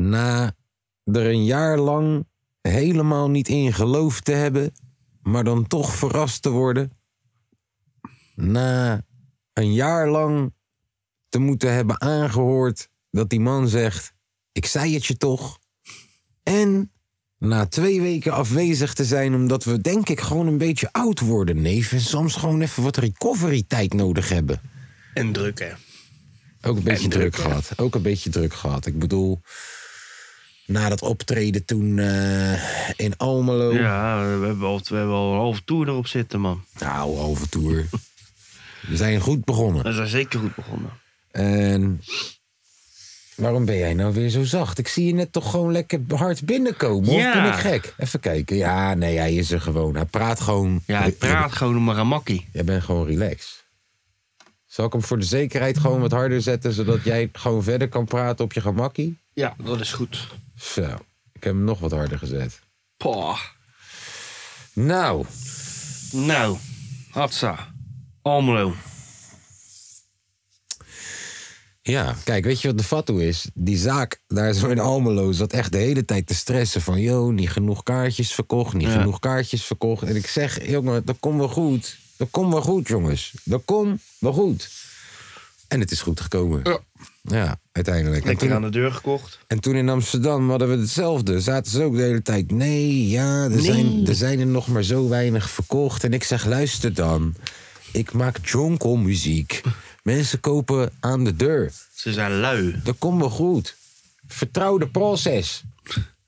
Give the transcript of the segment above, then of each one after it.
Na er een jaar lang helemaal niet in geloofd te hebben, maar dan toch verrast te worden. Na een jaar lang te moeten hebben aangehoord dat die man zegt: Ik zei het je toch. En na twee weken afwezig te zijn, omdat we denk ik gewoon een beetje oud worden, neef. En soms gewoon even wat recovery tijd nodig hebben. En druk, hè? Ook een beetje druk, gehad. Ook een beetje druk gehad. Ik bedoel, na dat optreden toen eh, in Almelo. Ja, we hebben, al, we hebben al een halve tour erop zitten, man. Nou, halve tour. We zijn goed begonnen. We zijn zeker goed begonnen. En waarom ben jij nou weer zo zacht? Ik zie je net toch gewoon lekker hard binnenkomen. Of Ja. ben ik gek? Even kijken. Ja, nee, hij is er gewoon. Hij praat gewoon. Ja, ik praat gewoon maar een makkie. Jij bent gewoon relaxed. Zal ik hem voor de zekerheid gewoon wat harder zetten, zodat jij gewoon verder kan praten op je gemakkie? Ja, dat is goed. Zo, ik heb hem nog wat harder gezet. Pah. Nou, Nou, Hatsa. Almelo. ja, kijk, weet je wat de fatsoen is? Die zaak daar zo in Almelo zat echt de hele tijd te stressen van... joh, niet genoeg kaartjes verkocht, niet Ja. genoeg kaartjes verkocht. En ik zeg, jongen, dat komt wel goed. Dat komt wel goed, jongens. Dat komt wel goed. En het is goed gekomen. Ja. Ja, uiteindelijk. En Lekker toen- aan de deur gekocht. En toen in Amsterdam hadden we hetzelfde. Zaten ze ook de hele tijd. Nee, ja, er, Zijn, er zijn er nog maar zo weinig verkocht. En ik zeg, luister dan. Ik maak jonkelmuziek. Mensen kopen aan de deur. Ze zijn lui. Dat komt wel goed. Vertrouw de proces.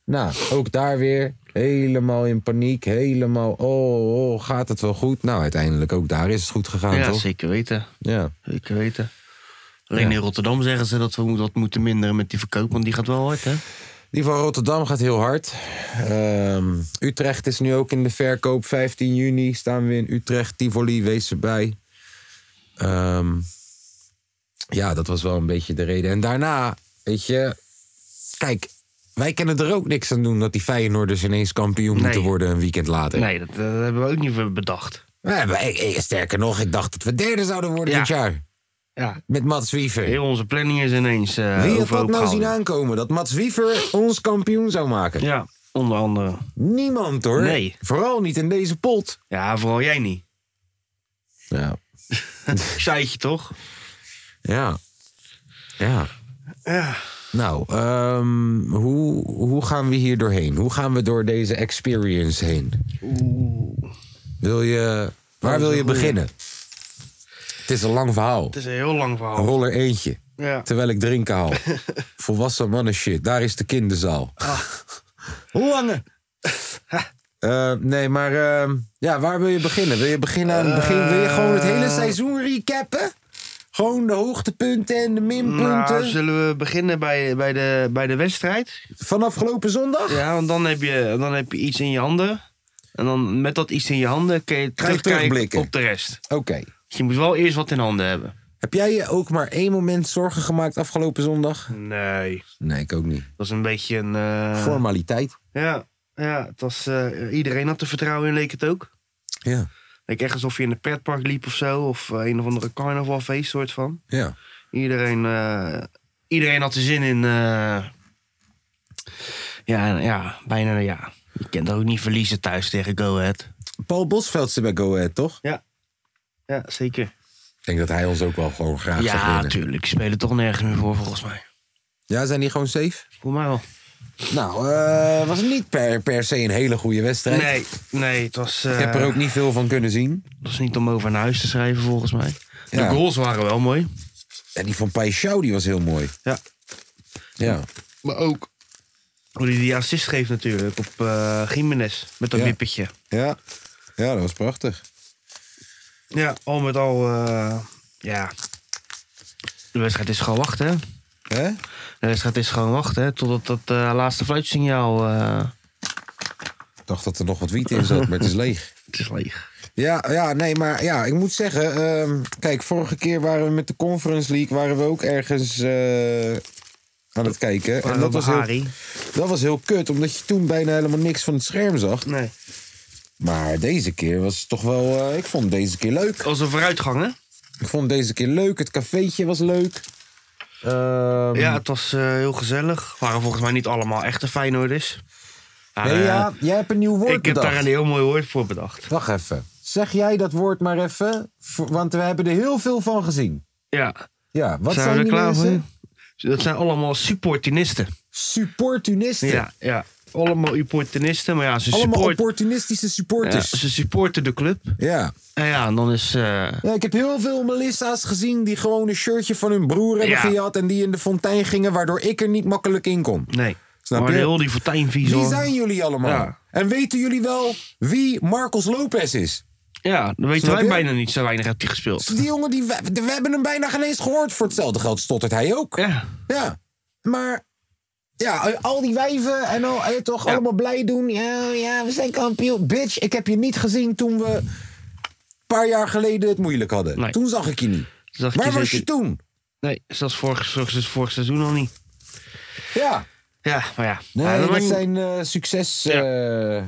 Nou, ook daar weer. Helemaal in paniek. Helemaal, oh, oh, gaat het wel goed? Nou, uiteindelijk ook daar is het goed gegaan, Ja, toch? zeker weten. Ja. Zeker weten. Alleen in Rotterdam zeggen ze dat we wat moeten minderen met die verkoop, want die gaat wel hard, hè? Die van Rotterdam gaat heel hard. Ehm, Utrecht is nu ook in de verkoop. 15 juni staan we in Utrecht. Tivoli, wees erbij. Ehm, ja, dat was wel een beetje de reden. En daarna, weet je... Kijk, wij kunnen er ook niks aan doen... dat die Feyenoorders ineens kampioen Nee. moeten worden een weekend later. Nee, dat, eh, dat hebben we ook niet bedacht. We hebben- ik- ik- sterker nog, ik dacht dat we derde zouden worden Ja. dit jaar. Ja, Met Mats Wiever. heel onze planning is ineens eh Wie had dat nou zien aankomen? Dat Mats Wiever ons kampioen zou maken? Ja, onder andere. Niemand hoor. Nee. Vooral niet in deze pot. Ja, vooral jij niet. Ja. Zeitje toch? Ja. Ja. Ja. Nou, ehm, hoe, hoe gaan we hier doorheen? Hoe gaan we door deze experience heen? Wil je, waar wil je goeie. beginnen? Het is een lang verhaal. Het is een heel lang verhaal. Rol er eentje. Ja. Terwijl ik drinken haal. Volwassen mannen shit. Daar is de kinderzaal. Hoe lange? Eh, nee, maar ehm, ja, waar wil je beginnen? Wil je beginnen aan het begin? Wil je gewoon het hele seizoen recappen? Gewoon de hoogtepunten en de minpunten Nou, zullen we beginnen bij, bij, de, bij de wedstrijd? van afgelopen zondag? Ja, want dan heb, je, dan heb je iets in je handen. En dan met dat iets in je handen kun je terugkijken op de rest. Oké. Dus je moet wel eerst wat in handen hebben. Heb jij je ook maar één moment zorgen gemaakt afgelopen zondag? Nee. Nee, ik ook niet. Dat is een beetje een... eh, Formaliteit. Ja, ja het was, eh, iedereen had er vertrouwen in, leek het ook. Ja. Leek echt alsof je in een pretpark liep of zo. Of eh, een of andere carnavalfeest soort van. Ja. Iedereen, eh, iedereen had er zin in. eh, ja, en ja, bijna ja. Je kent er ook niet verliezen thuis tegen Go Ahead. Paul Bosveld zit bij Go Ahead, toch? Ja, ja zeker. Ik denk dat hij ons ook wel gewoon graag zou Ja, winnen. natuurlijk. Die spelen toch nergens meer voor, volgens mij. Ja, zijn die gewoon safe? Voor mij wel. Nou, eh, was het niet per, per se een hele goede wedstrijd. Nee, nee, het was, eh, Ik heb er ook niet veel van kunnen zien. het was niet om over naar huis te schrijven, volgens mij. De Ja. goals waren wel mooi. En die van Paixão, die was heel mooi. Ja. Ja. Maar ook hoe hij die assist geeft natuurlijk op eh Jiménez. Met dat Ja. wippertje. Ja. Ja, dat was prachtig. Ja, al met al, eh, ja. De wedstrijd is gewoon wachten, hè? De wedstrijd is gewoon wachten hè, totdat dat eh, laatste fluitsignaal... eh, Ik dacht dat er nog wat wiet in zat, maar het is leeg. het is leeg. Ja, ja, nee, maar ja, ik moet zeggen... ehm, kijk, vorige keer waren we met de Conference League... waren we ook ergens eh, aan het kijken. En dat was, heel, dat was heel kut, omdat je toen bijna helemaal niks van het scherm zag. Nee. Maar deze keer was het toch wel... eh, ik vond deze keer leuk. Dat was een vooruitgang, hè? Ik vond deze keer leuk. Het cafeetje was leuk. Ehm, Ja, het was eh, heel gezellig. waren volgens mij niet allemaal echte Feyenoorders. Maar, nee, eh, ja, jij hebt een nieuw woord ik heb bedacht. daar een heel mooi woord voor bedacht. Wacht even. Zeg jij dat woord maar even, voor- want we hebben er heel veel van gezien. Ja. Ja, wat zijn we er die klaar voor? mensen? Dat zijn allemaal supportinisten. Supportunisten. Ja, ja. Allemaal supportinisten, maar ja, ze, Allemaal support, opportunistische ja, supporters. Ja, ze supporten de club. ja. En ja, en dan is... eh, ik heb heel veel Melissa's gezien die gewoon een shirtje van hun broer hebben Ja. gehad en die in de fontein gingen, waardoor ik er niet makkelijk in kon. nee. Snap maar je? heel die fontein Wie zijn jullie allemaal? Ja. En weten jullie wel wie Marcos Lopez is? Ja, dan weten Snap wij je? bijna niet. Zo weinig heeft hij gespeeld. Die jongen, die, we, we hebben hem bijna geen eens gehoord. Voor hetzelfde geld stottert hij ook. Ja. Ja, maar ja, al die wijven en al, eh, toch Ja. allemaal blij doen. Ja, ja, we zijn kampioen. Bitch, ik heb je niet gezien toen we een paar jaar geleden het moeilijk hadden. Nee. Toen zag ik je niet. Zag Waar je was zeker- je toen? Nee, zelfs vorig, zelfs vorig seizoen al niet. Ja. Ja, maar ja. Nee, Ja, dat zijn eh, succes Ja. eh.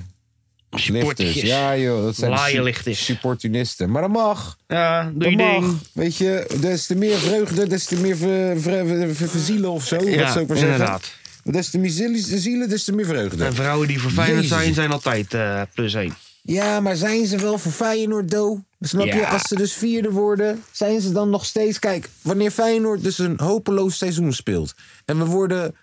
Ja joh, dat zijn supportunisten. Maar dat mag. Ja, doe Dat je mag. ding. Weet je, des te meer vreugde, des te meer ver, ver- ver- ver- verzielen of zo. Ja, wat zou ik maar zeggen. inderdaad. Des te meer zielen, zielen, des te meer vreugde. En vrouwen die voor Feyenoord Jezus. zijn, zijn altijd eh, plus één. Ja, maar zijn ze wel voor Feyenoord, Do? Snap je? Ja. Als ze dus vierde worden, zijn ze dan nog steeds... Kijk, wanneer Feyenoord dus een hopeloos seizoen speelt... en we worden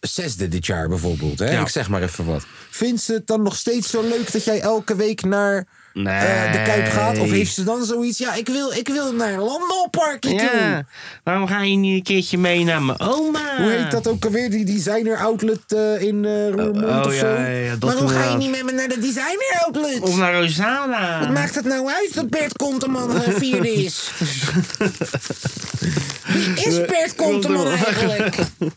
zesde dit jaar bijvoorbeeld, hè? Ja. ik zeg maar even wat. Vindt ze het dan nog steeds zo leuk dat jij elke week naar eh, de Kuip gaat? Of Nee. heeft ze dan zoiets... Ja, ik wil, ik wil naar een landbouwparkje toe. Ja, waarom ga je niet een keertje mee naar mijn oma? Hoe heet dat ook alweer? Die designer outlet eh, in eh Roermond Oh, of ja, zo? ja, ja, dat Waarom ga je niet met me naar de designer outlet? Of naar Rosana. Wat maakt het nou uit dat Bert Konteman vierde is? Wie is Bert Konteman eigenlijk?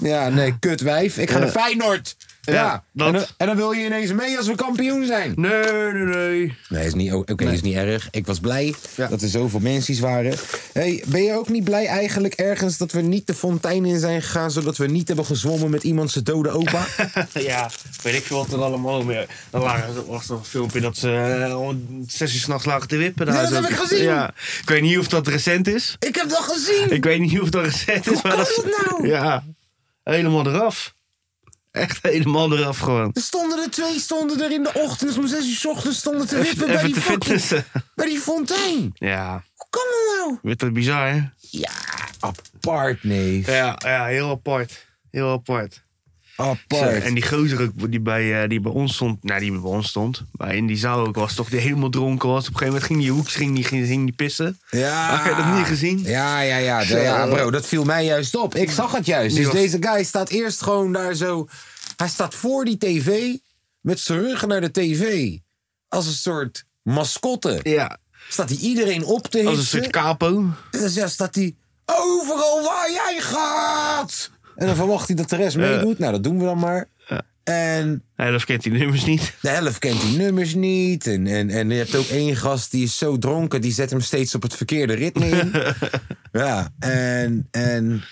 Ja, nee, kutwijf. Ik ga naar Feyenoord. Ja, Ja, dat. En, dan, en dan wil je ineens mee als we kampioen zijn. Nee, nee, nee. Nee, is niet, oké, is niet erg. Ik was blij Ja. dat er zoveel mensen waren. Hey, ben je ook niet blij eigenlijk ergens dat we niet de fontein in zijn gegaan... zodat we niet hebben gezwommen met iemand zijn dode opa? ja, weet ik veel wat er allemaal meer. Dan lagen, was er een filmpje dat ze om zes uur s'nachts lagen te wippen. Ja, Daar dat is heb ik gezien. Ja. Ik weet niet of dat recent is. ik heb dat gezien. Ik weet niet of dat recent is. Hoe maar kan dat, is- dat nou? Ja, helemaal eraf. Echt helemaal eraf gewoon. Er stonden er twee stonden er in de ochtend, om zes uur 's ochtends stonden te wippen bij die, te fucking, fitnessen. bij die fontein. Ja, Hoe kan dat nou? weet dat bizar hè? Ja, apart, nee. Ja, ja, heel apart. Heel apart. Apart. en die gozer ook die bij, eh, die bij ons stond, nou die bij ons stond, maar in die zaal ook was toch, die helemaal dronken was. Op een gegeven moment ging die hoeks, ging die, ging, ging die pissen. Ja. Heb je dat niet gezien? Ja, ja, ja, ja, bro, dat viel mij juist op. Ik zag het juist. Die Dus was- deze guy staat eerst gewoon daar zo... Hij staat voor die tv, met zijn rug naar de tv. Als een soort mascotte. Ja, Staat hij iedereen op te als een hitsen. soort capo. Dan ja, staat hij overal waar jij gaat. En dan verwacht hij dat de rest meedoet. Nou, dat doen we dan maar. En Hij dat kent die nummers niet. de helft kent die nummers niet. En, en, en je hebt ook één gast die is zo dronken, die zet hem steeds op het verkeerde ritme in. ja, en, en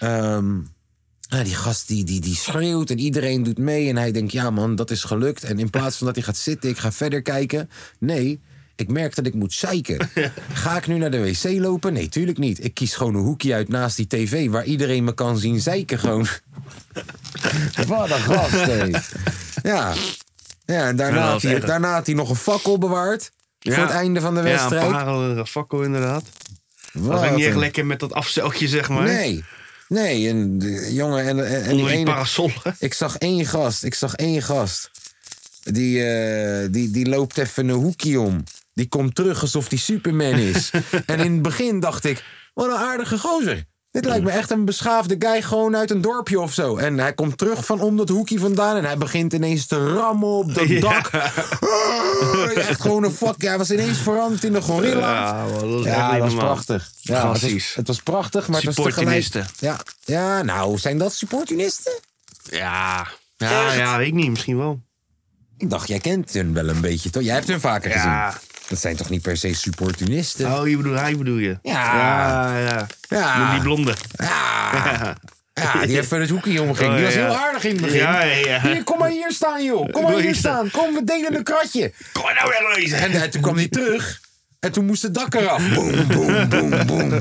ja, die gast die, die, die schreeuwt en iedereen doet mee. En hij denkt, ja man, dat is gelukt. En in plaats van dat hij gaat zitten, ik ga verder kijken. Nee, ik merk dat ik moet zeiken. Ga ik nu naar de wc lopen? Nee, tuurlijk niet. Ik kies gewoon een hoekje uit naast die tv waar iedereen me kan zien zeiken gewoon. Wat een gast, hé. Ja. Ja, en daarna, dat had hij, daarna had hij nog een fakkel bewaard. Voor het einde van de wedstrijd. Ja, een parelende fakkel inderdaad. Dat was Wat ook niet echt een- lekker met dat afzeltje, zeg maar. Nee. Nee, en de jongen en, en, en die parasol. Ik zag één gast, ik zag één gast. Die, eh, die, die loopt even een hoekje om. Die komt terug alsof die Superman is. en in het begin dacht ik, wat een aardige gozer. Dit lijkt me echt een beschaafde guy gewoon uit een dorpje of zo. En hij komt terug van om dat hoekje vandaan en hij begint ineens te rammen op dat Ja. dak. Ah, echt gewoon een fuck. Hij was ineens veranderd in een gorilla. Ja, dat Ja, was prachtig. Ja, het, was, het was prachtig, maar het was tegelijk... Ja, ja, nou, zijn dat supportunisten? Ja, ja, ja, weet ik niet. Misschien wel. Ik dacht, jij kent hun wel een beetje, toch? Jij hebt hun vaker Ja. Dat zijn toch niet per se supportunisten? Oh, je bedoelt, hij bedoel je? Ja. Ja, ja. Ja. Die blonde. Ja. Ja, die even het hoekje omging. Oh, die was ja. heel aardig in het begin. Ja, ja. Hier, kom maar hier staan, joh. Kom maar hier staan. Kom, we delen een kratje. Kom maar nou weer lezen. En eh, toen kwam hij terug. En toen moest het dak eraf. Boom, boom, boom, boom.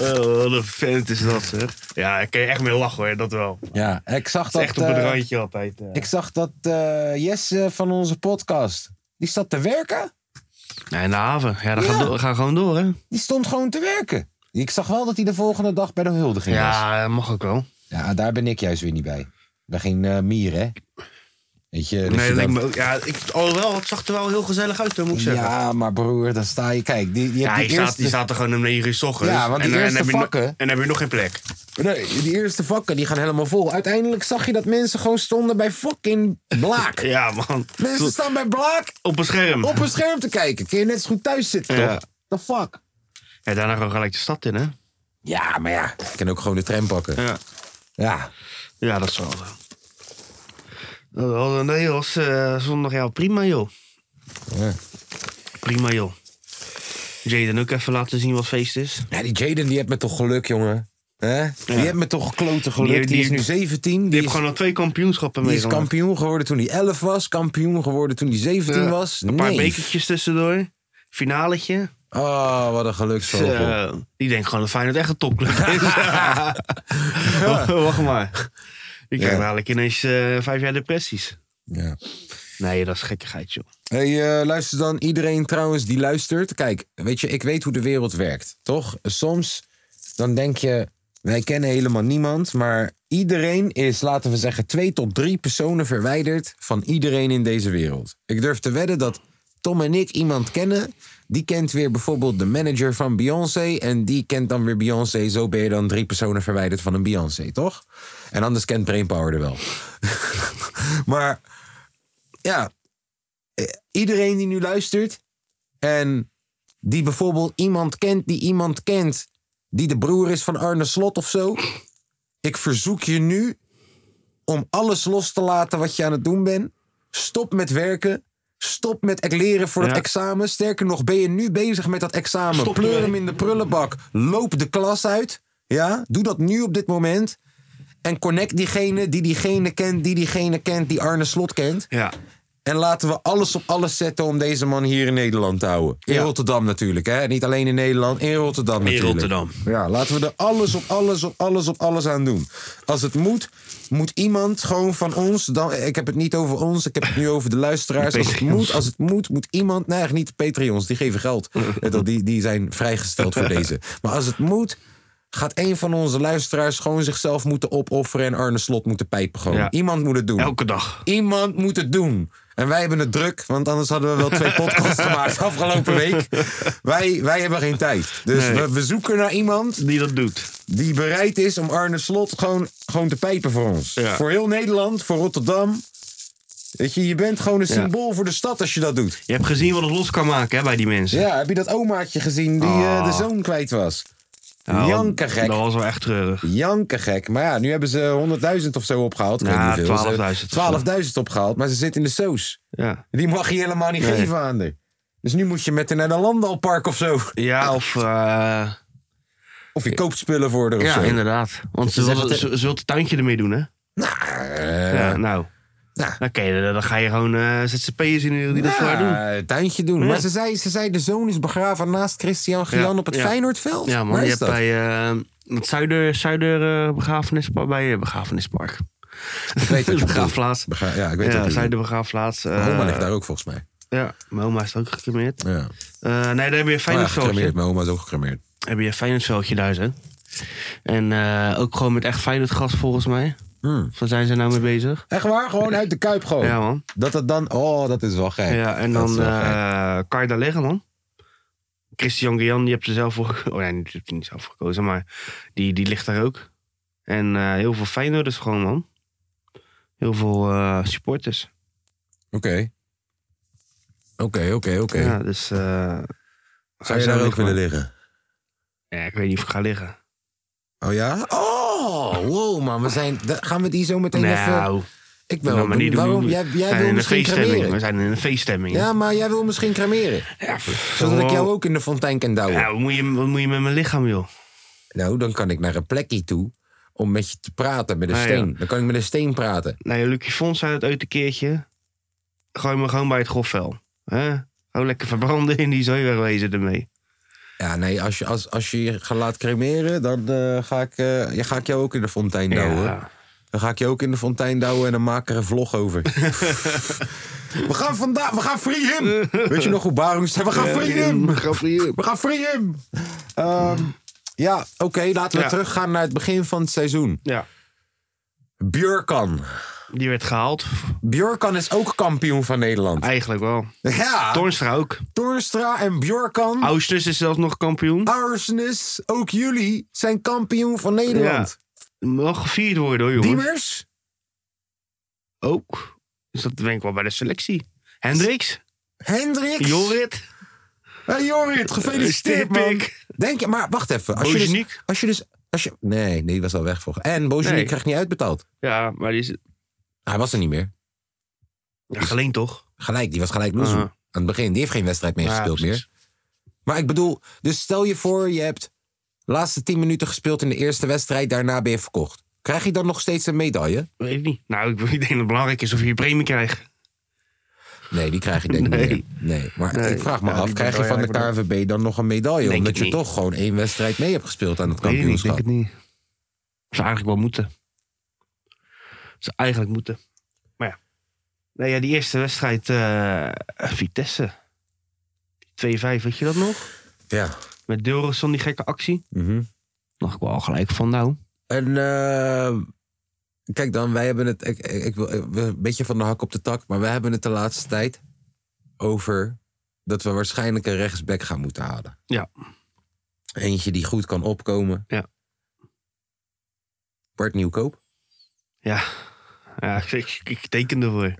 Oh, wat een vent is dat, zeg. Ja, ik kan je echt mee lachen, hoor. Dat wel. Ja, ik zag dat... echt op het eh, randje altijd. eh. ik zag dat eh Jesse van onze podcast... Die zat te werken. Nee, in de haven. Ja, dat Ja. gaat, gaat gewoon door, hè? Die stond gewoon te werken. Ik zag wel dat hij de volgende dag bij de huldiging was. Ja, mag ook wel. Ja, daar ben ik juist weer niet bij. Ik ben geen eh, mier, hè? Weet je, dus nee, je dat me. Ja, ik, alhoewel, het zag er wel heel gezellig uit, moet ik zeggen. Ja, Ja, maar broer, dan sta je... Kijk, die, die, je, die staat, eerste... je staat er gewoon om 9 uur s ochtends. Ja, want die en, dan- eerste en, heb je, vakken- no- en heb je nog geen plek. Nee, die eerste vakken die gaan helemaal vol. Uiteindelijk zag je dat mensen gewoon stonden bij fucking Blaak. Ja, man. Mensen staan bij Blaak Op een scherm. op een scherm te kijken. Kun je net zo goed thuis zitten, Ja. toch? The fuck? Ja, daarna gewoon gelijk de stad in, hè? Ja, maar ja, ik kan ook gewoon de tram pakken. Ja. Ja. Ja, dat is wel zo. Oh, nee, was eh, zondag ja, prima joh. Ja. Prima joh. Jaden ook even laten zien wat feest is. Ja, die Jaden, die heeft me toch geluk, jongen. Hè? Die heeft me toch gekloten geluk. Die, Die- die- is nu 17. Die Die, heeft gewoon al twee kampioenschappen die is kampioen geworden toen hij 11 was. Kampioen geworden toen hij 17 Ja, was. Een paar bekertjes tussendoor. Finaletje. Oh, wat een geluksvogel. Eh, die denkt gewoon dat Feyenoord echt een topclub is. Wacht maar. Krijgt Ja. dadelijk ineens eh, vijf jaar depressies. Ja. Nee, dat is gekkigheid joh. Hey, eh, luister dan iedereen trouwens die luistert. Kijk, weet je, ik weet hoe de wereld werkt, toch? Soms dan denk je, wij kennen helemaal niemand, maar iedereen is, laten we zeggen, twee tot drie personen verwijderd van iedereen in deze wereld. Ik durf te wedden dat Tom en ik iemand kennen. Die kent weer bijvoorbeeld de manager van Beyoncé. En die kent dan weer Beyoncé. Zo ben je dan drie personen verwijderd van een Beyoncé, toch? En anders kent Brainpower er wel. maar ja, eh, iedereen die nu luistert en die bijvoorbeeld iemand kent die iemand kent die de broer is van Arne Slot of zo. Ik verzoek je nu om alles los te laten wat je aan het doen bent. Stop met werken. Stop met leren voor het Ja. examen. Sterker nog, ben je nu bezig met dat examen. Stop Pleur hem in de prullenbak. Loop de klas uit. Ja, doe dat nu op dit moment. En connect diegene die diegene kent, die diegene kent, die Arne Slot kent. Ja. En laten we alles op alles zetten om deze man hier in Nederland te houden. In Ja. Rotterdam natuurlijk, hè? Niet alleen in Nederland, in Rotterdam In natuurlijk. Rotterdam. Ja, laten we er alles op alles op alles op alles aan doen. Als het moet, moet iemand gewoon van ons... Dan, ik heb het niet over ons, ik heb het nu over de luisteraars. Als het moet, als het moet, moet iemand... Nee, niet de Patreons, die geven geld. Die, die zijn vrijgesteld voor deze. Maar als het moet... Gaat een van onze luisteraars gewoon zichzelf moeten opofferen en Arne Slot moeten pijpen gewoon. Ja. Iemand moet het doen. Elke dag. Iemand moet het doen. En wij hebben het druk, want anders hadden we wel twee podcasts gemaakt afgelopen week. Wij, wij hebben geen tijd. Dus Nee. we, we zoeken naar iemand Die dat doet. die bereid is om Arne Slot gewoon, gewoon te pijpen voor ons. Ja. Voor heel Nederland, voor Rotterdam. Weet je, je bent gewoon een symbool voor de stad als je dat doet. Je hebt gezien wat het los kan maken hè, bij die mensen. Ja, heb je dat omaatje gezien die eh, Ah. de zoon kwijt was? Nou, Jankergek. Dat was wel echt treurig. Jankergek. Maar ja, nu hebben ze 100.000 of zo opgehaald. Ja, weet niet hoeveel. 12.000 Ze- 12.000 opgehaald, maar ze zit in de soos. Ja. Die mag je helemaal niet Nee. geven aan haar. Dus nu moet je met haar naar een landalpark of zo. Ja, of... eh, Of je koopt spullen voor of ja, zo. inderdaad. Want ze, wil het tuintje ermee doen, hè? Nou, eh, Ja, nou. Nou. Oké, dan, dan ga je gewoon eh ZZP'ers in die dat voor haar doen. ja, een tuintje doen. Ja. Maar ze zei, ze zei, de zoon is begraven naast Christian Gian op het. Feyenoordveld. Ja, man. Waar Je hebt dat? bij eh, het Zuider, Zuider eh, begrafenispark, bij begrafenispark. Ik weet bedoelt. begraafplaats. Begra- ja, ik weet Ja, wat je Zuider begraafplaats. eh, bedoelt. Mijn oma ligt daar ook volgens mij. Ja, mijn oma is ook gecremeerd. Ja. Nee, daar heb je een Oh ja, Feyenoordveldje. Mijn oma is ook gecremeerd. heb je een Feyenoordveldje daar, zo. En ook gewoon met echt Feyenoordgas volgens mij. Hmm. Waar zijn ze nou mee bezig? Echt waar? Gewoon uit de kuip gewoon. Ja, man. Dat het dan... Oh, dat is wel gek. Ja, en dan eh, kan je daar liggen, man. Christian Guian, die hebt ze zelf voor gekozen. Oh ja, die heeft hij niet zelf gekozen, maar die, die ligt daar ook. En eh, heel veel Feyenoorders gewoon, man. Heel veel eh, supporters. Oké. Oké, oké, oké. Ja, dus... eh, Zou je daar ook liggen, willen man. liggen? Ja, ik weet niet of ik ga liggen. Oh ja? Oh, wow, man. We zijn, gaan we die zo meteen even... Nou, Ik wil nou, niet doen. Waarom? Jij, jij wil een misschien feeststemming. We zijn in een feeststemming. Ja, maar jij wil misschien cremeren. Ja, Zodat ik wel- jou ook in de fontein kan douwen. Ja, wat moet, je, wat moet je met mijn lichaam, joh? Nou, dan kan ik naar een plekje toe om met je te praten, met een Ah, ja. steen. Dan kan ik met een steen praten. Nou, Lucie Fons zei het ooit een keertje. Gooi me gewoon bij het grofvel. hè? Gewoon lekker verbranden in die zooi wegwezen ermee. Ja, nee, als je, als, als je je gaat laten cremeren, dan eh, ga, ik, eh, ja, ga ik jou ook in de fontein douwen. Ja. Dan ga ik je ook in de fontein douwen en dan maak ik er een vlog over. we gaan vandaag, we gaan free him. Weet je nog hoe Barung zei? We gaan free him. We gaan free him. Ehm, ja, oké, laten we Ja. teruggaan naar het begin van het seizoen. Ja, Björkan. Die werd gehaald. Björkan is ook kampioen van Nederland. Eigenlijk wel. Ja, Toornstra ook. Torstra en Björkan. Ousters is zelfs nog kampioen. Arsnes, ook jullie zijn kampioen van Nederland. Mag gevierd worden hoor, jongens. Diemers? Ook. Dus dat denk ik wel bij de selectie. Hendricks. Hendricks? Jorrit. Hey Jorrit, gefeliciteerd man. Stipik. Denk je, maar wacht even. Als je dus, als je dus, als je, nee, nee, die was al weg volgens. En Bozeniek Nee. krijgt niet uitbetaald. Ja, maar die is Hij was er niet meer. ja, geleend toch? Gelijk, die was gelijk loezoe. Aha. Aan het begin, die heeft geen wedstrijd meer gespeeld meer. Maar ik bedoel, dus stel je voor, je hebt de laatste 10 minuten gespeeld in de eerste wedstrijd, daarna ben je verkocht. Krijg je dan nog steeds een medaille? Weet ik niet. Nou, ik, ik denk dat het belangrijk is of je je premie krijgt. Nee, die krijg je denk ik Nee. niet meer. Nee, maar Nee. ik vraag me Ja, af, krijg je van de KNVB dan nog een medaille? Denk omdat je niet. toch gewoon één wedstrijd mee hebt gespeeld aan het ik niet, ik kampioenschap. denk het niet. Zou eigenlijk wel moeten. Zou eigenlijk moeten. Maar ja. Nee, ja, die eerste wedstrijd, eh, Vitesse. 2-5, weet je dat nog? Ja. Met Deelrosson, die gekke actie. Mhm. Nog ik wel al gelijk van, nou. En eh, kijk dan, wij hebben het, ik, ik, ik wil we- een beetje van de hak op de tak, maar wij hebben het de laatste tijd over dat we waarschijnlijk een rechtsback gaan moeten halen. Ja. Eentje die goed kan opkomen. Ja. Bart Nieuwkoop. Ja, ja ik, ik, teken ervoor.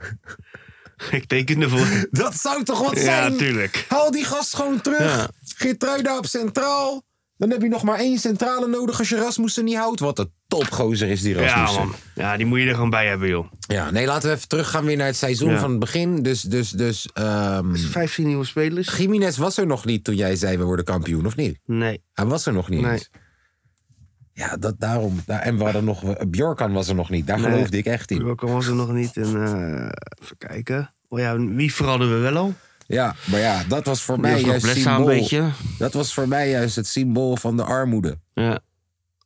ik teken ervoor. Dat zou toch wat Ja, zijn? tuurlijk. Haal die gast gewoon terug. Ja. Geertruida op centraal. Dan heb je nog maar één centrale nodig als je Rasmussen niet houdt. Wat een topgozer is die Ja, Rasmussen. man. Ja, die moet je er gewoon bij hebben, joh. Ja, nee, laten we even teruggaan weer naar het seizoen Ja. van het begin. Dus, dus, dus ehm 15 nieuwe spelers? Jiménez was er nog niet toen jij zei we worden kampioen, of niet? Nee. Hij was er nog niet Nee. Ja, dat, daarom. daar- En we hadden nog, Bjorkan was er nog niet. Daar Nee. geloofde ik echt in. Welke was er nog niet? En, eh, even kijken. Oh ja, wie verradden we wel al? Ja, maar ja, dat was voor mij juist een symbool. beetje. Dat was voor mij juist het symbool van de armoede. Ja.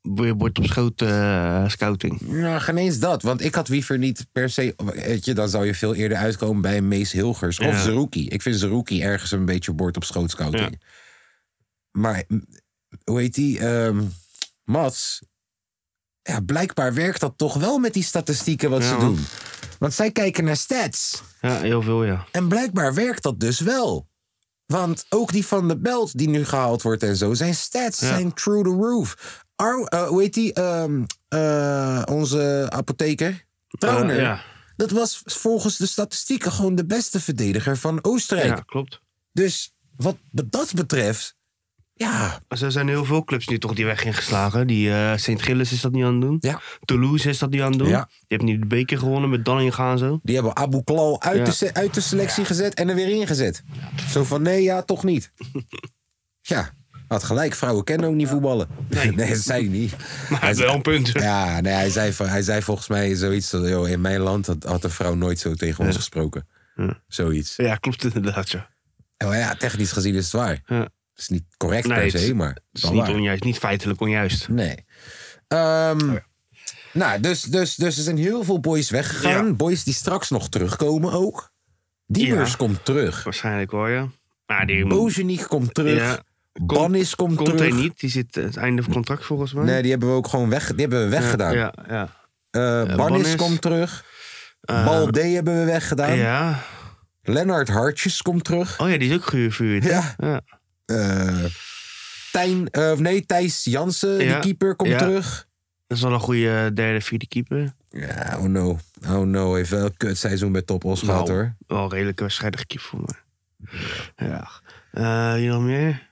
Wordt op schoot eh, scouting. Nou, geen eens dat. Want ik had Wiever niet per se... Weet je, dan zou je veel eerder uitkomen bij een Mees Hilgers. Of Ja. Zerouki. Ik vind Zerouki ergens een beetje bord op schoot scouting. Maar, m, hoe heet die? Ehm Mats. Ja, blijkbaar werkt dat toch wel met die statistieken wat Ja, ze man. doen. Want zij kijken naar stats. Ja, heel veel, ja. En blijkbaar werkt dat dus wel. Want ook die van de Belt die nu gehaald wordt en zo, zijn stats Ja. zijn through the roof. Ar, eh, hoe heet die? Ehm, eh, onze apotheker? Trauner. Ja. Dat was volgens de statistieken gewoon de beste verdediger van Oostenrijk. ja, klopt. Dus wat dat betreft, ja, Maar Er zijn heel veel clubs nu toch die weg ingeslagen. Die eh St. Gilles is dat niet aan het doen. ja, Toulouse is dat niet aan het doen. Ja. Je hebt nu de beker gewonnen met Dallinga en zo. die hebben Abu Klal uit, Ja. de, uit de selectie gezet en er weer ingezet. Zo van, nee, ja, toch niet. ja, had gelijk, vrouwen kennen ook niet voetballen. Nee. dat zei hij niet. Maar hij heeft wel een punt. Ja, nee, hij, zei, hij zei volgens mij zoiets. dat, joh, in mijn land had, had een vrouw nooit zo tegen ons gesproken. Ja. Zoiets. Ja, klopt inderdaad, ja. Maar ja, technisch gezien is het waar. ja. Het is niet correct Nee, per het se, maar Het is niet waar. onjuist, niet feitelijk onjuist. Nee. Ehm, Oh ja. Nou, dus, dus, dus er zijn heel veel boys weggegaan. Ja. Boys die straks nog terugkomen ook. Diemers Ja. komt terug. Waarschijnlijk wel, ja. Maar die komt terug. Ja. Bannis komt komt terug. hij niet. Die zit eh, het einde van contract volgens mij. Nee, die hebben we ook gewoon weg, die hebben we weggedaan. Ja, ja. Eh, Bannis Bannis. komt terug. Eh, Balde hebben we weggedaan. ja. Lennart Hartjes komt terug. Oh ja, die is ook gehuurd. Ja. ja. Eh Tijn, eh, nee, Thijs Jansen, Ja. die keeper, komt Ja. terug. Dat is wel een goede derde, vierde keeper. Ja, oh no. Oh no, heeft wel een kutseizoen bij Top Os gehad hoor. Wel redelijke wedstrijdige keeper voor me. Ja. Eh, hier nog meer?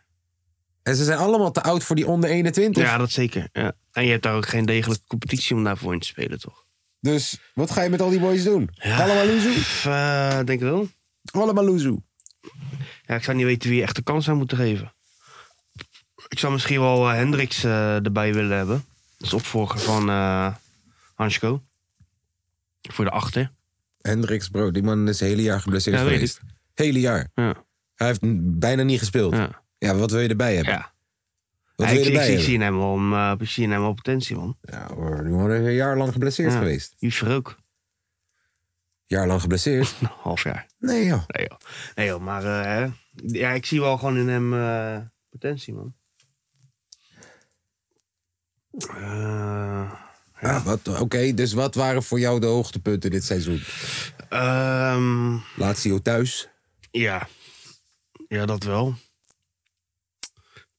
En ze zijn allemaal te oud voor die onder 21. Ja, dat zeker. Ja. En je hebt daar ook geen degelijke competitie om daarvoor in te spelen, toch? Dus wat ga je met al die boys doen? Ja. Allemaal loezoe? Eh, denk ik wel. Allemaal loezoe. Ja, ik zou niet weten wie je echt de kans zou moeten geven. Ik zou misschien wel eh, Hendricks eh, erbij willen hebben. Dat is opvolger van Hansko. Voor de achter. Hendricks, bro, die man is het hele jaar geblesseerd Ja, geweest. Hele jaar. Ja. Hij heeft bijna niet gespeeld. Ja, Ja. wat wil je erbij hebben? ja. Wat wil ik, je ik, erbij ik zie in hem wel, om, zie in hem wel potentie, man. Ja hoor, die man is een jaar lang geblesseerd geweest. Juver ook. Jaar lang geblesseerd? Een half jaar. Nee joh. Nee joh. Nee joh, maar eh, ja, ik zie wel gewoon in hem eh, potentie, man. Ja, wat- Oké, dus wat waren voor jou de hoogtepunten dit seizoen? ehm, Lazio thuis. ja. ja, dat wel.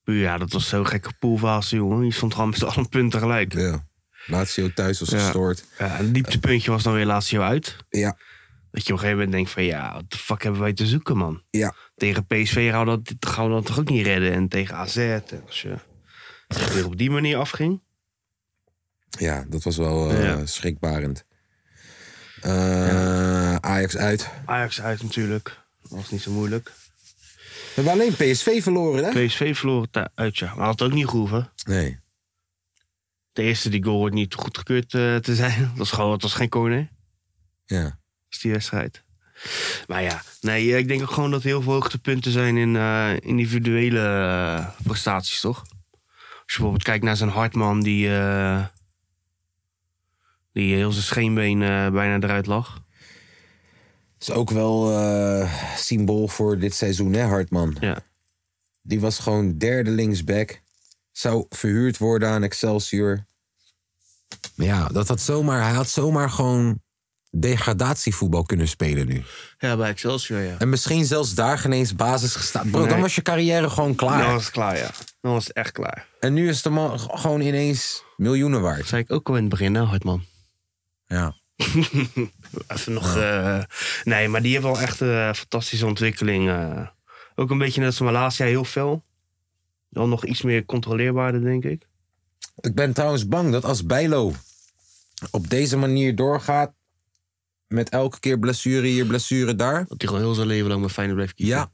Ja, dat was zo'n gekke poolfase, jongen. Je stond gewoon met alle punten gelijk. Ja. Lazio thuis was gestoord. Ja, een dieptepuntje was dan weer Lazio uit. Ja. Dat je op een gegeven moment denkt van... ja, wat de fuck hebben wij te zoeken, man? Ja. Tegen PSV gaan we dat, gaan we dat toch ook niet redden? En tegen AZ, en als je weer op die manier afging... Ja, dat was wel Ja. schrikbarend. Eh, Ajax uit. Ajax uit natuurlijk. Dat was niet zo moeilijk. We hebben alleen PSV verloren, hè? PSV verloren uit, ja. Maar had het ook niet gehoeven. Nee. De eerste die goal wordt niet goedgekeurd eh te zijn. Dat was gewoon, het was geen corner. Ja. Dat is die wedstrijd. Maar ja, nee, ik denk ook gewoon dat er heel veel hoogtepunten zijn in eh, individuele eh, prestaties, toch? Als je bijvoorbeeld kijkt naar zo'n Hartman die, eh, die heel zijn scheenbeen eh, bijna eruit lag. Is ook wel eh, symbool voor dit seizoen, hè, Hartman? Ja. Die was gewoon derde linksback. Zou verhuurd worden aan Excelsior. Ja, dat had zomaar, hij had zomaar gewoon degradatievoetbal kunnen spelen nu. Ja, bij Excelsior, ja. En misschien zelfs daar geen eens basis gestaan. Bro, dan was je carrière gewoon klaar. Dan was het klaar, ja. Dan was het echt klaar. En nu is de man gewoon ineens miljoenen Dat waard. zei ik ook al in het begin, hè, Hartman. Ja. Even nog. eh, nee, maar die heeft wel echt een fantastische ontwikkeling. eh. ook een beetje net als Malasia, heel fel. Dan nog iets meer controleerbaarder, denk ik. Ik ben trouwens bang dat als Bijlo op deze manier doorgaat... met elke keer blessure hier, blessure daar... Dat hij gewoon heel zijn leven lang met Feyenoord blijft kiezen. Ja.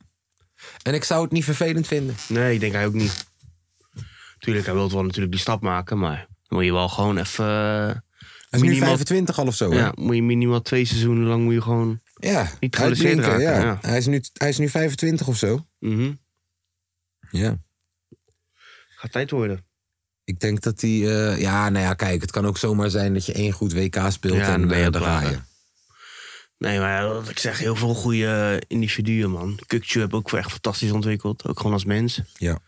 En ik zou het niet vervelend vinden. Nee, ik denk hij ook niet. Tuurlijk, hij wil wel natuurlijk die stap maken, maar dan moet je wel gewoon even. eh, Hij is nu minimaal, 25 al of zo, hè? ja, moet je minimaal twee seizoenen lang moet je gewoon. Ja, Niet geblesseerd raken, ja. ja. Hij, is nu, hij is nu 25 of zo. Mhm. Ja. Gaat tijd worden. Ik denk dat hij... eh, ja, nou ja, kijk, het kan ook zomaar zijn dat je één goed WK speelt Ja, en dan ben je eh, hè. Nee, maar ja, wat ik zeg, heel veel goede individuen, man. Kukcu heb ook echt fantastisch ontwikkeld. Ook gewoon als mens. Ja.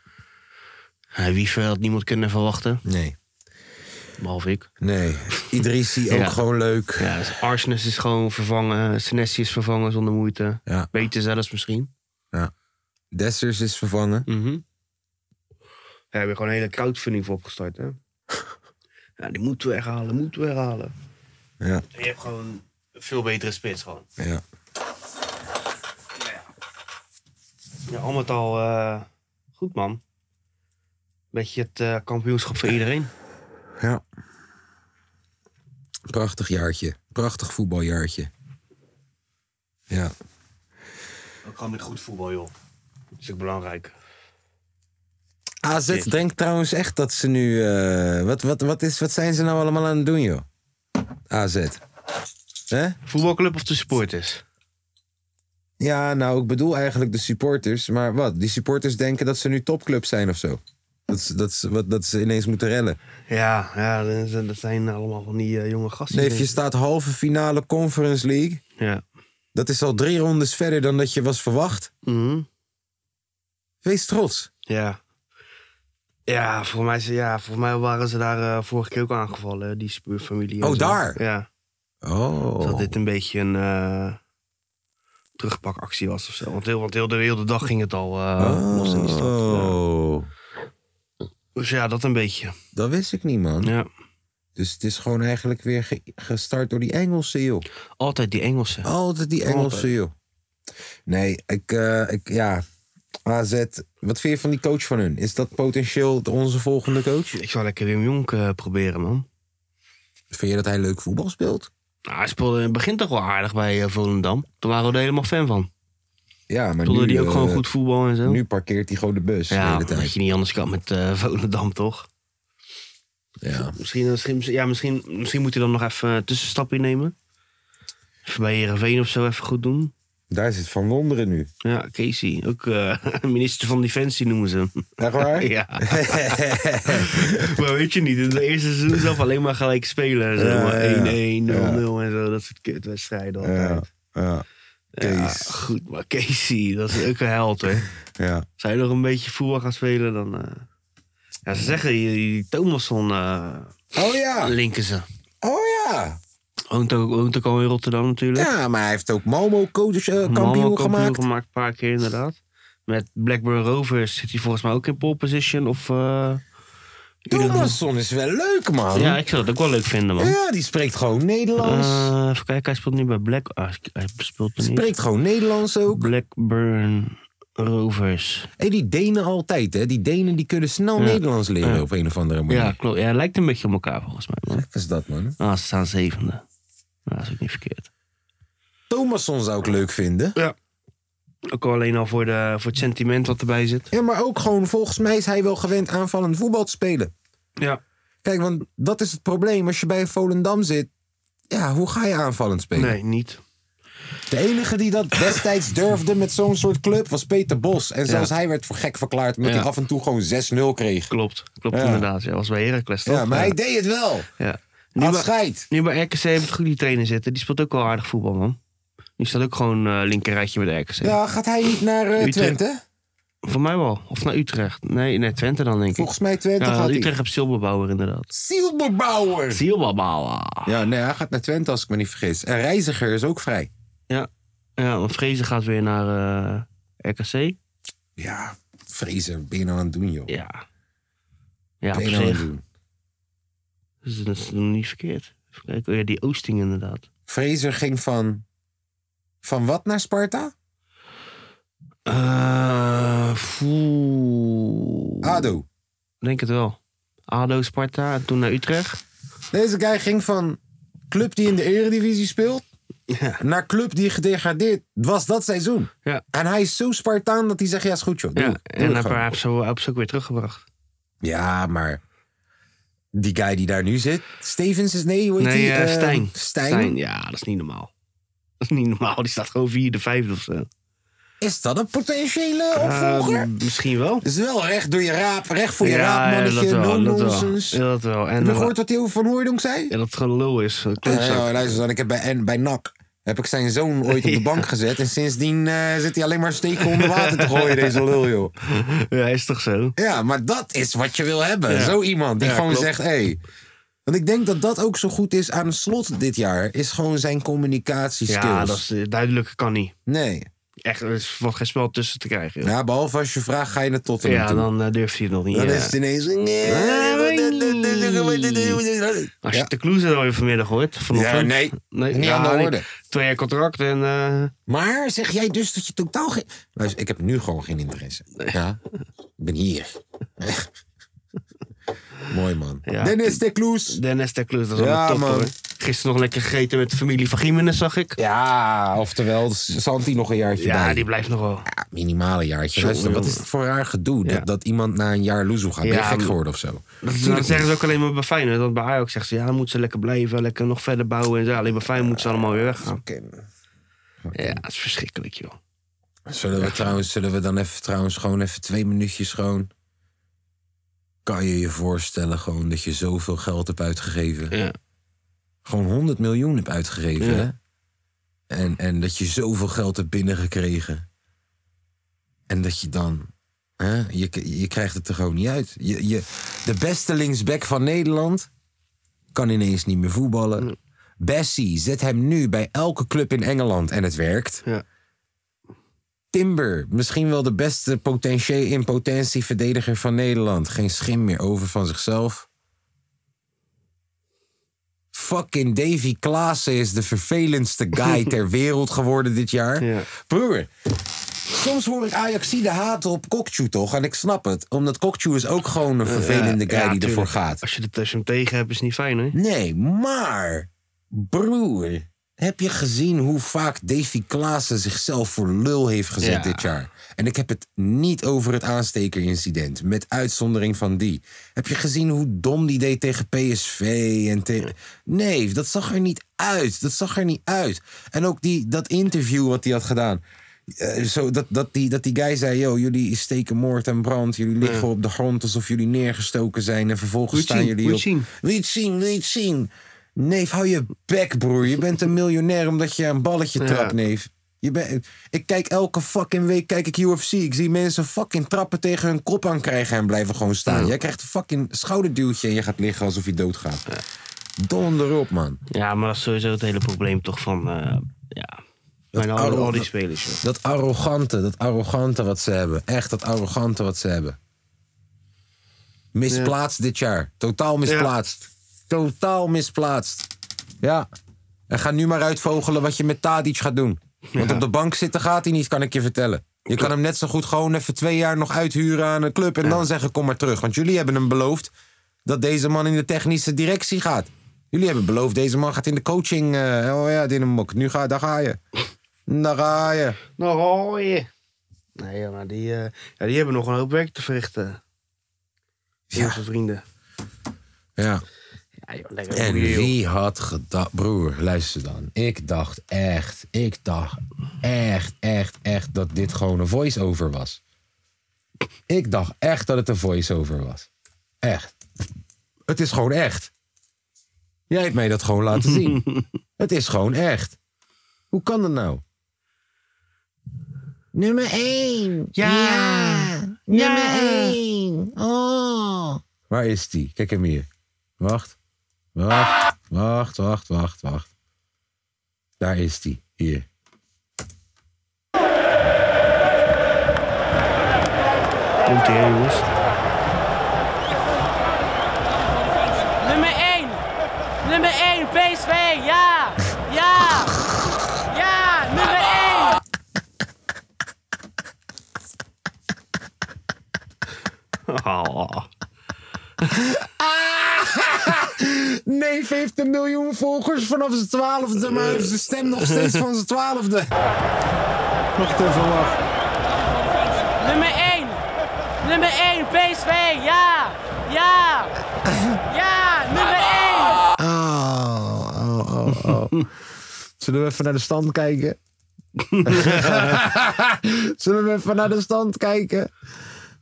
Uh, Wiever had niemand kunnen verwachten. Nee. Behalve ik. Nee. Idrissi ook Ja. gewoon leuk. Ja, dus Arsenis is gewoon vervangen. Senesi is vervangen zonder moeite. Ja. Beter zelfs misschien. Dessers is vervangen. Mhm. Daar hebben we gewoon een hele crowdfunding voor opgestart, hè? ja, die moeten we weghalen, moeten we weghalen. Ja. En je hebt gewoon een veel betere spits gewoon. Ja. Ja, al met al eh, goed, man. Beetje het eh, kampioenschap voor iedereen. Ja. Prachtig jaartje. Prachtig voetbaljaartje. Ja. Ook gewoon met goed voetbal, joh. Dat is ook belangrijk. AZ denkt trouwens echt dat ze nu... eh, wat, wat, wat, is, wat zijn ze nou allemaal aan het doen, joh? AZ. Hè? Voetbalclub of de supporters? Ja, nou, ik bedoel eigenlijk de supporters. Maar wat? Die supporters denken dat ze nu topclub zijn of zo. Dat, ze- dat, ze- wat, dat ze ineens moeten rellen. Ja, ja dat zijn- dat zijn allemaal van die eh, jonge gasten. Nee, je staat halve finale Conference League. Ja. Dat is al drie rondes verder dan dat je was verwacht. Mhm. Wees trots. Ja. Ja, voor mij, ja, voor mij waren ze daar eh, vorige keer ook aangevallen, die spuurfamilie. en Oh, zo. daar? Ja. Oh. Dus dat dit een beetje een, eh, terugpakactie was of zo. Want heel, want heel, de, heel de dag ging het al eh, los in die stad. Ja. Oh, Dus ja, dat een beetje. dat wist ik niet, man. Ja. Dus het is gewoon eigenlijk weer ge- gestart door die Engelsen, joh. Altijd die Engelsen. Altijd die Engelsen, Altijd. joh. Nee, ik, eh, ik, ja. AZ, wat vind je van die coach van hun? Is dat potentieel onze volgende coach? Ik zou lekker Wim Jonk eh, proberen, man. Vind je dat hij leuk voetbal speelt? Nou, hij speelde in het begin toch wel aardig bij eh, Volendam. Toen waren we er helemaal fan van. Ja, maar Speelde hij ook eh, gewoon goed voetbal en zo. Nu parkeert hij gewoon de bus de ja, hele dat je niet anders kan met eh, Volendam, toch? Ja. Misschien, misschien, ja, misschien, misschien moet hij dan nog even een tussenstapje nemen. Even bij Heerenveen of zo even goed doen. Daar zit Van Wonderen nu. Ja, Casey. Ook eh, minister van Defensie noemen ze hem. Echt waar? ja. maar weet je niet, in de eerste seizoen zelf alleen maar gelijk spelen. Zo, Ja, maar ja. 1-1, 0-0 en zo. Dat soort kutwedstrijden altijd. Ja, ja. Goed, maar Casey, dat is ook een held, hè. Ja. Zou je nog een beetje voetbal gaan spelen, dan... eh, Ja, ze zeggen, die, die Thomasson eh, Oh ja. linken ze. Oh ja. Woont ook, woont ook al in Rotterdam natuurlijk. Ja, maar hij heeft ook Malmo coach eh, Malmö kampioen gemaakt. gemaakt, een paar keer inderdaad. Met Blackburn Rovers zit hij volgens mij ook in pole position. Of, Thomasson is wel leuk, man. Ja, ik zou het ook wel leuk vinden, man. Ja, die spreekt gewoon Nederlands. Eh, even kijken, hij speelt nu bij Black... Ah, hij speelt er niet. spreekt gewoon Nederlands ook. Blackburn Rovers. Hey, die Denen altijd, hè? Die Denen die kunnen snel Ja. Nederlands leren Ja. op een of andere manier. Ja, klopt. Ja, hij lijkt een beetje op elkaar volgens mij, man. Wat is dat, man? Ah, ze staan zevende. Nou, dat is ook niet verkeerd. Thomasson zou ik leuk vinden. Ook al alleen al voor, de, voor het sentiment wat erbij zit. Ja, maar ook gewoon, volgens mij is hij wel gewend aanvallend voetbal te spelen. Ja. Kijk, want dat is het probleem. Als je bij Volendam zit, ja, hoe ga je aanvallend spelen? Nee, niet. De enige die dat destijds durfde met zo'n soort club was Peter Bos. En zelfs hij werd voor gek verklaard omdat Ja. hij af en toe gewoon 6-0 kreeg. Klopt. Klopt Ja. inderdaad. Ja, was bij Heracles toch? Ja, maar hij deed het wel. Ja. Nu, Aan bij, nu bij RKC heb ik goed die trainer zitten. Die speelt ook wel aardig voetbal, man. Die staat ook gewoon eh linkerrijtje bij de RKC. Ja, gaat hij niet naar eh. Twente? Voor mij wel. Of naar Utrecht. Nee, nee Twente dan denk ik. Volgens mij Twente ja, gaat Utrecht hij. heeft Silberbouwer inderdaad. Silberbouwer. Silberbouwer. Ja, nee, hij gaat naar Twente als ik me niet vergis. En Reiziger is ook vrij. Ja. Ja, want Vrezen gaat weer naar eh, RKC. Ja, Vrezen, ben je nou aan het doen, joh? Ja. Ja, op ben je nou aan het doen? Dus dat is nog niet verkeerd. Even kijken. Oh ja, die Oosting inderdaad. Fraser ging van... Van wat naar Sparta? Eh foe. ADO. Denk het wel. ADO, Sparta en toen naar Utrecht. Deze guy ging van club die in de eredivisie speelt... Ja. naar club die gedegradeerd was dat seizoen. Ja. En hij is zo Spartaan dat hij zegt, ja, is goed, joh. Doe, ja. doe En hij gewoon. heeft ze heb ze ook weer teruggebracht. Ja, maar die guy die daar nu zit, Stevens is nee, hoe heet Nee, die? eh, Eh, Stijn. Stijn. Ja, dat is niet normaal. Dat is niet normaal. Die staat gewoon vierde, vijfde of zo. Is dat een potentiële Eh, opvolger? misschien wel. is wel recht door je raap, recht voor je ja, raap, ja, dat wel. no dat wel. Ja, dat wel. En, Heb je eh, gehoord wat hij over Van Hooijdonk zei? ja, dat het gewoon lul is. Ja, klootzak. ja, luister dan, ik heb bij, en bij NAC heb ik zijn zoon ooit op de bank gezet. En sindsdien eh, zit hij alleen maar steken onder water te gooien, deze lul, joh. Ja, is toch zo? Ja, maar dat is wat je wil hebben. Ja. Zo iemand die Ja, gewoon klopt. zegt, hé. Hey. Want ik denk dat dat ook zo goed is aan slot dit jaar. Is gewoon zijn communicatieskills. Ja, dat is duidelijk kan niet. Nee. Echt, er is wat geen spel tussen te krijgen. joh. Ja, behalve als je vraagt, ga je naar Tottenham Ja, toe. dan eh, durft hij het nog niet. Dan ja. is het ineens... Als je Ja. de Kloeze dan weer vanmiddag hoort. Vanochtend. Ja, nee. nee Niet aan de nee. orde. Twee jaar contract en... eh, Maar zeg jij dus dat je totaal geen... Luister, ik heb nu gewoon geen interesse. Ja, ik ben hier. Mooi man. Ja. Dennis de Kloes. Dennis de Kloeze, dat is Ja, top man. hoor. Gisteren nog lekker gegeten met de familie van Gimenez, zag ik. Ja, oftewel Santi nog een jaartje Ja, bij. die blijft nog wel. Ja, minimale jaartje. Jongen, Luister, wat is het voor raar gedoe? Dat, dat iemand na een jaar loezoe gaat. Ben je gek geworden of zo? Dat, dat zeggen ze ook alleen maar bij Feyenoord. Want bij Ajax zeggen ze, ja, dan moeten ze lekker blijven. Lekker nog verder bouwen en zo. Alleen bij Feyenoord moeten ze allemaal weer weggaan. Ja, dat is verschrikkelijk, joh. Zullen we trouwens, zullen we dan even trouwens gewoon even twee minuutjes gewoon... Kan je je voorstellen gewoon dat je zoveel geld hebt uitgegeven? Ja. Gewoon 100 miljoen hebt uitgegeven, Ja. hè? En, en dat je zoveel geld hebt binnengekregen. En dat je dan... Hè, je, je krijgt het er gewoon niet uit. Je, je, de beste linksback van Nederland kan ineens niet meer voetballen. Bessie, zet hem nu bij elke club in Engeland en het werkt. Ja. Timber, misschien wel de beste potentie in potentie verdediger van Nederland. Geen schim meer over van zichzelf. Fucking Davy Klaassen is de vervelendste guy ter wereld geworden dit jaar. Ja. Broer, soms hoor ik Ajaxide haten op Kokchu toch? En ik snap het. Omdat Kokchu is ook gewoon een vervelende guy Ja, die ervoor gaat. Als je, het, als je hem tegen hebt, is het niet fijn, hè? Nee, maar... Broer, heb je gezien hoe vaak Davy Klaassen zichzelf voor lul heeft gezet Ja. dit jaar? En ik heb het niet over het aanstekerincident, met uitzondering van die. Heb je gezien hoe dom die deed tegen PSV en tegen... Nee, dat zag er niet uit. Dat zag er niet uit. En ook die, dat interview wat hij had gedaan. Eh, zo, dat, dat, die, dat die guy zei, yo, jullie steken moord en brand. Jullie liggen op de grond alsof jullie neergestoken zijn. En vervolgens staan jullie Wil op... je het zien? Wil je het zien? Wil je het zien? Neef, hou je bek, broer. Je bent een miljonair omdat je een balletje Ja. trapt, neef. Je bent, ik kijk elke fucking week kijk ik UFC. Ik zie mensen fucking trappen tegen hun kop aan krijgen en blijven gewoon staan. Jij krijgt een fucking schouderduwtje en je gaat liggen alsof je doodgaat. Donder op, man. Ja, maar dat is sowieso het hele probleem toch van... eh, ja, al, al die spelers, joh. Dat arrogante, dat arrogante wat ze hebben. Echt dat arrogante wat ze hebben. Misplaatst dit jaar. Totaal misplaatst. Totaal misplaatst. Ja. En ga nu maar uitvogelen wat je met Tadic gaat doen. Want op de bank zitten gaat hij niet, kan ik je vertellen. Je kan hem net zo goed gewoon even twee jaar nog uithuren aan een club... en dan zeggen kom maar terug. Want jullie hebben hem beloofd dat deze man in de technische directie gaat. Jullie hebben beloofd deze man gaat in de coaching... eh, oh ja, Dinamok, nu ga, daar ga je. Daar ga je. Nou, hoor je. Nee, maar die, eh, ja, die hebben nog een hoop werk te verrichten. Ja. Onze vrienden. Ja. Lekker En joh. wie had gedacht... Broer, luister dan. Ik dacht echt, ik dacht echt, echt, echt... dat dit gewoon een voice-over was. Ik dacht echt dat het een voice-over was. Echt. Het is gewoon echt. Jij hebt mij dat gewoon laten zien. het is gewoon echt. Hoe kan dat nou? Nummer 1. Ja. Nummer Ja. 1. Oh. Waar is die? Kijk hem hier. Wacht. Wacht. Wacht, wacht, wacht, wacht. Daar is die. Hier. Komt ie, jongens. Nummer 1. Nummer 1, PSV. Ja. Ja. Ja, nummer 1. Oh. Neef heeft een miljoen volgers vanaf zijn twaalfde, maar heeft zijn stem nog steeds van zijn twaalfde. Wacht even, wacht. Nummer 1. Nummer 1, PSV. Ja. Ja. Ja, nummer 1. Oh, oh, oh, oh. Zullen we even naar de stand kijken? Zullen we even naar de stand kijken?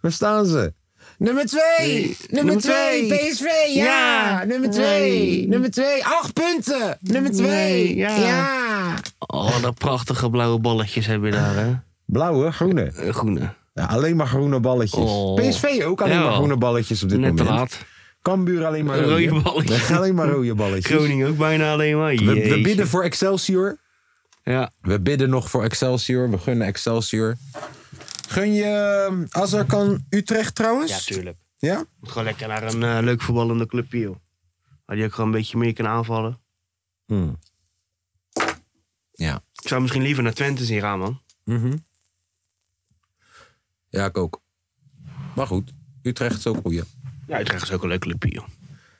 Waar staan ze? Nummer 2! Nummer nummer 2! twee. PSV! Ja! Ja. Nummer 2! Nummer 2! Acht punten! Nummer 2! Nee, ja. ja! oh, dat prachtige blauwe balletjes heb je daar, hè? Blauwe, groene. Eh, Groene. Ja, alleen maar groene balletjes. Oh. PSV ook alleen Ja. maar groene balletjes op dit Net te moment. laat. Cambuur alleen maar Rode rode. balletjes. alleen maar rode balletjes. Groningen ook bijna alleen maar. We, we bidden voor Excelsior. Ja. We bidden nog voor Excelsior. We gunnen Excelsior. Gun je uh, Azarkan Utrecht trouwens? Ja, tuurlijk. Ja? Moet gewoon lekker naar een eh, leuk voetballende clubje, joh. Waar die ook gewoon een beetje meer kan aanvallen. Hmm. Ja. Ik zou misschien liever naar Twente zien gaan, man. Mhm. Ja, ik ook. Maar goed, Utrecht is ook goed. ja. Ja, Utrecht is ook een leuk clubje, joh.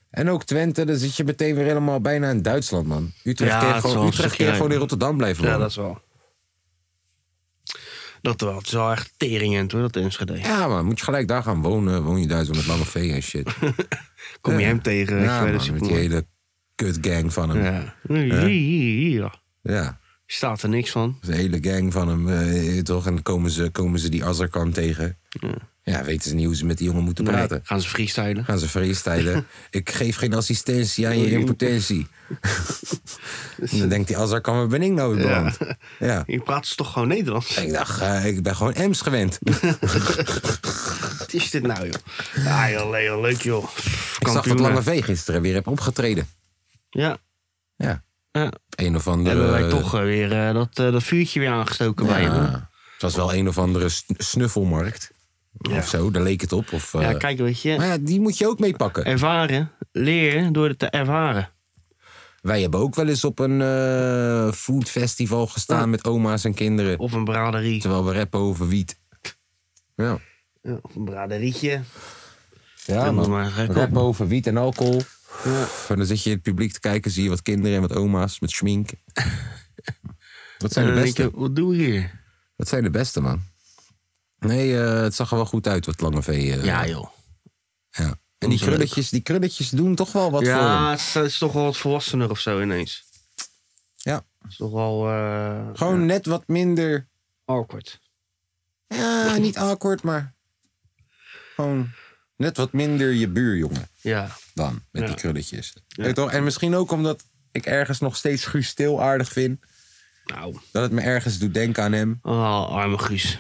En ook Twente, dan zit je meteen weer helemaal bijna in Duitsland, man. Utrecht Ja, kan je het is gewoon, een Utrecht kan je gewoon in rijden. Rotterdam blijven Ja, wonen. dat is wel. Dat wel. Het is wel echt teringend, hoor, dat Enschede. Ja, man, moet je gelijk daar gaan wonen. Woon je daar zo met lange V en shit. Kom je Ja. hem tegen, ja, man, met die hele kutgang van hem. Ja. Ja. Staat er niks van. De hele gang van hem, eh, toch? En dan komen ze, komen ze die Azarkan tegen. Ja. weten ze niet hoe ze met die jongen moeten Nee, praten. gaan ze freestylen. Gaan ze freestylen. Ik geef geen assistentie aan je impotentie. en dan denkt hij, Azarkan, waar ben ik nou weer beland? Ja. Je praat ze toch gewoon Nederlands? Ik dacht, eh, ik ben gewoon Ems gewend. Wat is dit nou, joh? Ja, joh, Leo, leuk, joh. ik zag dat Lange V gisteren weer heb opgetreden. Ja. Ja. Ja. Een of andere... Hebben wij toch eh, weer eh, dat, eh, dat vuurtje weer aangestoken bij hem. Ja. was wel een of andere sn- snuffelmarkt. Ja. Of zo, daar leek het op. Of, Ja, kijk, weet je. Maar ja, die moet je ook meepakken. Ervaren, leren door het te ervaren. Wij hebben ook wel eens op een eh food festival gestaan met oma's en kinderen. Of een braderie. Terwijl we rappen over wiet. Ja, Ja, of een braderietje. ja maar. Rappen over wiet en alcohol. Ja. En dan zit je in het publiek te kijken, zie je wat kinderen en wat oma's met schmink. Wat zijn de beste? je, wat doe ik hier? Wat zijn de beste, man? Nee, eh, het zag er wel goed uit, wat Lange V. eh, Ja, joh. ja. En die krulletjes, die krulletjes doen toch wel wat voor Ja, hem. het is, het is toch wel wat volwassener of zo ineens. Ja. Het is toch wel eh, Gewoon net wat minder... awkward. Ja, niet awkward, maar... Gewoon net wat minder je buurjongen Ja. dan, met Ja. die krulletjes. Toch? En misschien ook omdat ik ergens nog steeds Guus Stil aardig vind. Nou, Dat het me ergens doet denken aan hem. oh, arme Guus.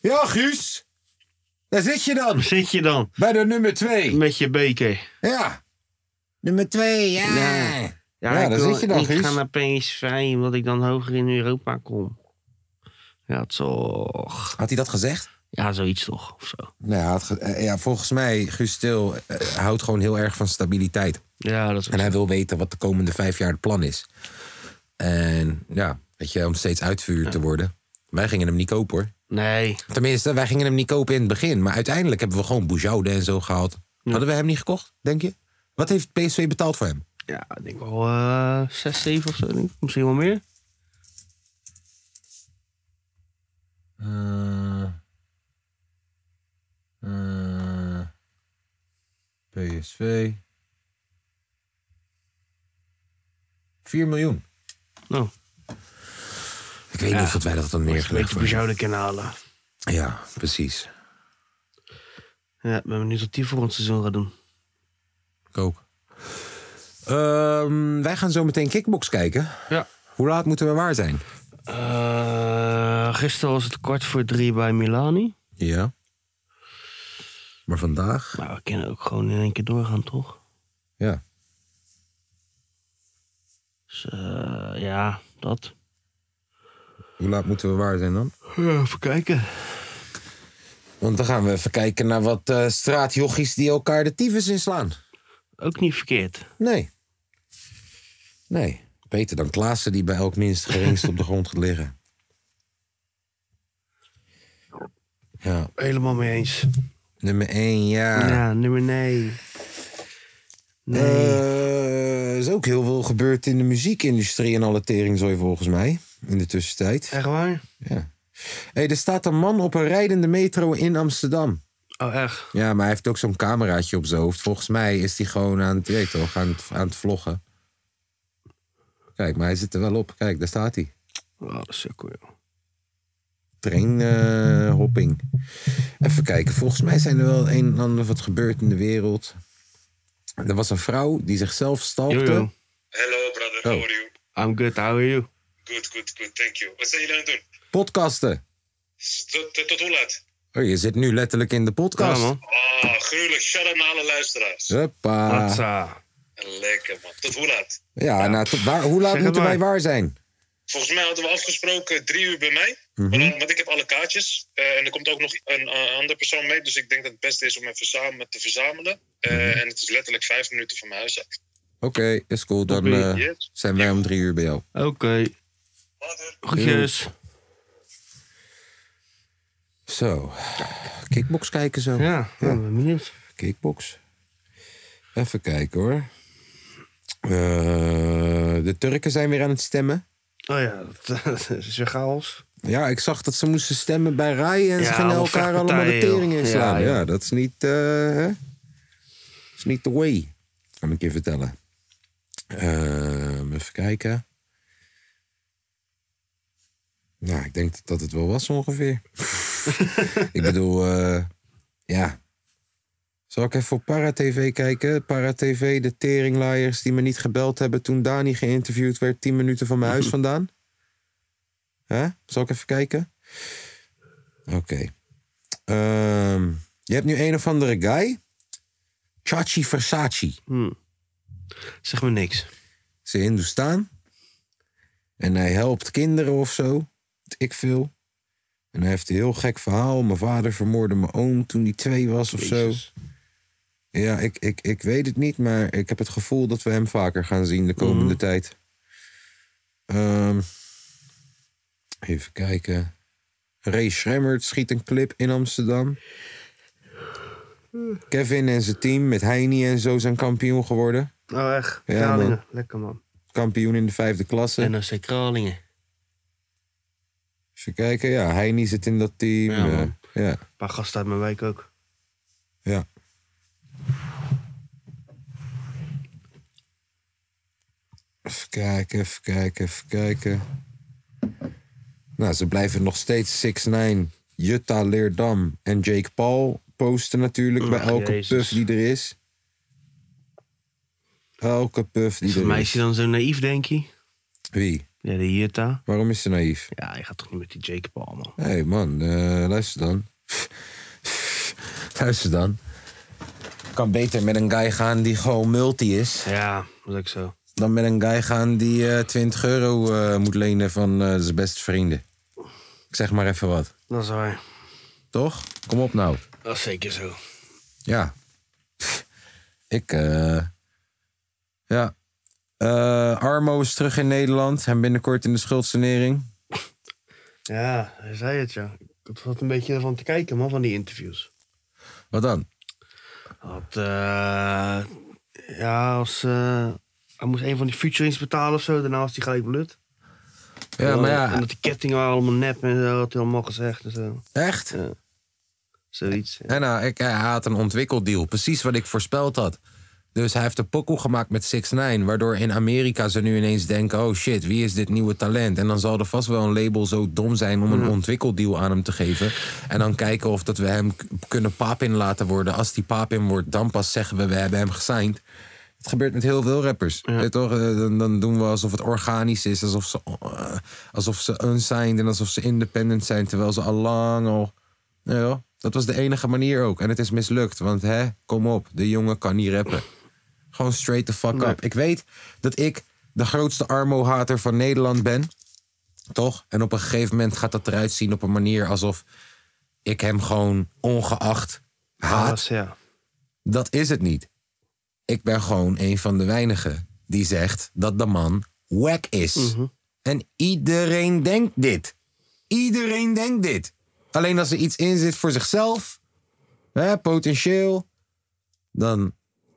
Ja, Guus! Daar zit je dan! Zit je dan? Bij de nummer twee. Met je beker. Ja. Nummer twee, ja. Ja. Ja, Ja, ik daar wil zit je dan, Guus. gaan naar PSV, omdat ik dan hoger in Europa kom. Ja, toch. Had hij dat gezegd? Ja, zoiets toch, of zo. Nou, ge- eh, ja, volgens mij, Guus Stil eh, houdt gewoon heel erg van stabiliteit. Ja, dat is En hij wil weten wat de komende vijf jaar het plan is. En ja, weet je, om steeds uitvuur te worden. Wij gingen hem niet kopen hoor. Nee, Tenminste, wij gingen hem niet kopen in het begin. Maar uiteindelijk hebben we gewoon Boujoude en zo gehaald. Hadden we hem niet gekocht, denk je? Wat heeft PSV betaald voor hem? ja, ik denk wel eh 6, 7 of zo. Denk ik. Misschien wel meer. PSV. 4 miljoen. Nou, Ik weet niet of wij dat dan een neergelegd beetje bezouden kunnen halen. Ja, precies. Ja, ik ben benieuwd wat die voor ons seizoen gaat doen. Ik ook. Ehm, wij gaan zo meteen kickbox kijken. Ja. Hoe laat moeten we waar zijn? Eh, gisteren was het kwart voor drie bij Milani. Ja. Maar vandaag? Maar we kunnen ook gewoon in één keer doorgaan, toch? Ja. Dus eh, ja, dat. Hoe laat moeten we waar zijn dan? Ja, even kijken. Want dan gaan we even kijken naar wat eh straatjochies die elkaar de tyfus inslaan. Ook niet verkeerd. Nee. Nee. Beter dan Klaassen die bij elk minst geringst op de grond gaat liggen. Ja. Helemaal mee eens. Nummer 1, ja. Ja, nummer nee. Nee. Eh, er is ook heel veel gebeurd in de muziekindustrie en alle teringzooi volgens mij. In de tussentijd. Echt waar? Ja. Hey, er staat een man op een rijdende metro in Amsterdam. Oh, echt? Ja, maar hij heeft ook zo'n cameraatje op zijn hoofd. Volgens mij is hij gewoon aan het, weet toch, aan het, aan het vloggen. Kijk, maar hij zit er wel op. Kijk, daar staat hij. Oh, dat is zo cool. Joh. Trainhopping. Even kijken. Volgens mij zijn er wel een en ander wat gebeurt in de wereld. Er was een vrouw die zichzelf stalkte. Hello, brother. Oh. How are you? I'm good, how are you? Good, good, good. Thank you. Wat zijn jullie aan het doen? Podcasten. Tot, hoe laat? Oh, je zit nu letterlijk in de Ja, podcast. man. Ah, gruwelijk. Shout-out naar alle luisteraars. Huppa. Hatsa. Lekker, man. Tot hoe laat? Ja, Nou, tot waar, hoe laat Zeg moeten wij waar zijn? Volgens mij hadden we afgesproken drie uur bij mij. Mhm. Want ik heb alle kaartjes. Eh, en er komt ook nog een eh, andere persoon mee. Dus ik denk dat het beste is om even samen te verzamelen. Eh, Mhm. En het is letterlijk vijf minuten van mijn huis uit. Oké, is cool. Dan eh, Yes. zijn wij om drie uur bij jou. Oké. Later. Groetjes. Zo. Kickbox kijken zo. Ja, ik ben benieuwd. Kickbox. Even kijken hoor. Eh, de Turken zijn weer aan het stemmen. Oh ja, dat, dat is weer chaos. Ja, ik zag dat ze moesten stemmen bij Rai en ze gingen elkaar allemaal de tering inslaan. Ja, Ja, dat is niet, eh, hè? Dat is niet the way. Kan ik je vertellen. Ehm, even kijken. Nou, ik denk dat het wel was ongeveer. ik bedoel, eh, ja. Zal ik even op Para-TV kijken? Para-TV, de teringlaaiers die me niet gebeld hebben toen Dani geïnterviewd werd, 10 minuten van mijn huis vandaan. Hè? Zal ik even kijken? Oké. Ehm, je hebt nu een of andere guy. Chachi Versace. Hm. Zeg me niks. Ze Hindoestaan. En hij helpt kinderen of zo. Ik veel. En hij heeft een heel gek verhaal. Mijn vader vermoordde mijn oom toen hij twee was of zo. Ja, ik, ik, ik weet het niet, maar ik heb het gevoel dat we hem vaker gaan zien de komende Mhm. tijd. Ehm, even kijken. Ray Schremmert schiet een clip in Amsterdam. Kevin en zijn team met Heini en zo zijn kampioen geworden. Oh, echt? Ja, Kralingen. man. Lekker, man. Kampioen in de vijfde klasse. NOC Kralingen. Even kijken, ja, Heini zit in dat team. Ja, eh, man. ja, Een paar gasten uit mijn wijk ook. ja. Even kijken, even kijken, even kijken. Nou, ze blijven nog steeds 6ix9ine, Jutta Leerdam en Jake Paul posten natuurlijk bij elke Jezus. puff die er is. Elke puff die Is er een meisje is. dan zo naïef, denk je? Wie? Ja, de Jutta. Waarom is ze naïef? Ja, je gaat toch niet met die Jake Paul, man. Hé hey man, eh, luister dan. luister dan. Kan beter met een guy gaan die gewoon multi is. Ja, dat is ook zo. Dan met een guy gaan die eh 20 euro eh, moet lenen van eh, zijn beste vrienden. Ik zeg maar even wat. Dat is waar. Toch? Kom op nou. Dat is zeker zo. Ja. Ik, eh. ja. Eh, Armo is terug in Nederland. En binnenkort in de schuldsanering. Ja, hij zei het, ja. Ik had een beetje ervan te kijken, man, van die interviews. Wat dan? Dat, eh, ja, als... hij moest een van die futurings betalen of zo. Daarna was hij gelijk blut. Ja, maar ja. En dat die kettingen waren allemaal nep en zo. Had hij allemaal gezegd en zo. Echt? Ja. Zoiets. ja. En nou, ik, hij had een ontwikkeldeal. Precies wat ik voorspeld had. Dus hij heeft een pokoe gemaakt met 6 9 Waardoor in Amerika ze nu ineens denken... oh shit, wie is dit nieuwe talent? En dan zal er vast wel een label zo dom zijn... om een ontwikkeldeal aan hem te geven. En dan kijken of dat we hem kunnen papin laten worden. Als die papin wordt, dan pas zeggen we... we hebben hem gesigned. Het gebeurt met heel veel rappers. Weet je toch? Eh, Dan, dan doen we alsof het organisch is. Alsof ze, eh, alsof ze unsigned en alsof ze independent zijn. Terwijl ze al lang al... Ja, joh. dat was de enige manier ook. En het is mislukt. Want hè, kom op, de jongen kan niet rappen. Gewoon straight the fuck Nee. up. Ik weet dat ik de grootste Armo-hater van Nederland ben. Toch? En op een gegeven moment gaat dat eruit zien op een manier alsof ik hem gewoon ongeacht haat. Alles, ja. Dat is het niet. Ik ben gewoon een van de weinigen die zegt dat de man wack is. En iedereen denkt dit. Iedereen denkt dit. Alleen als er iets in zit voor zichzelf, hè, potentieel, dan.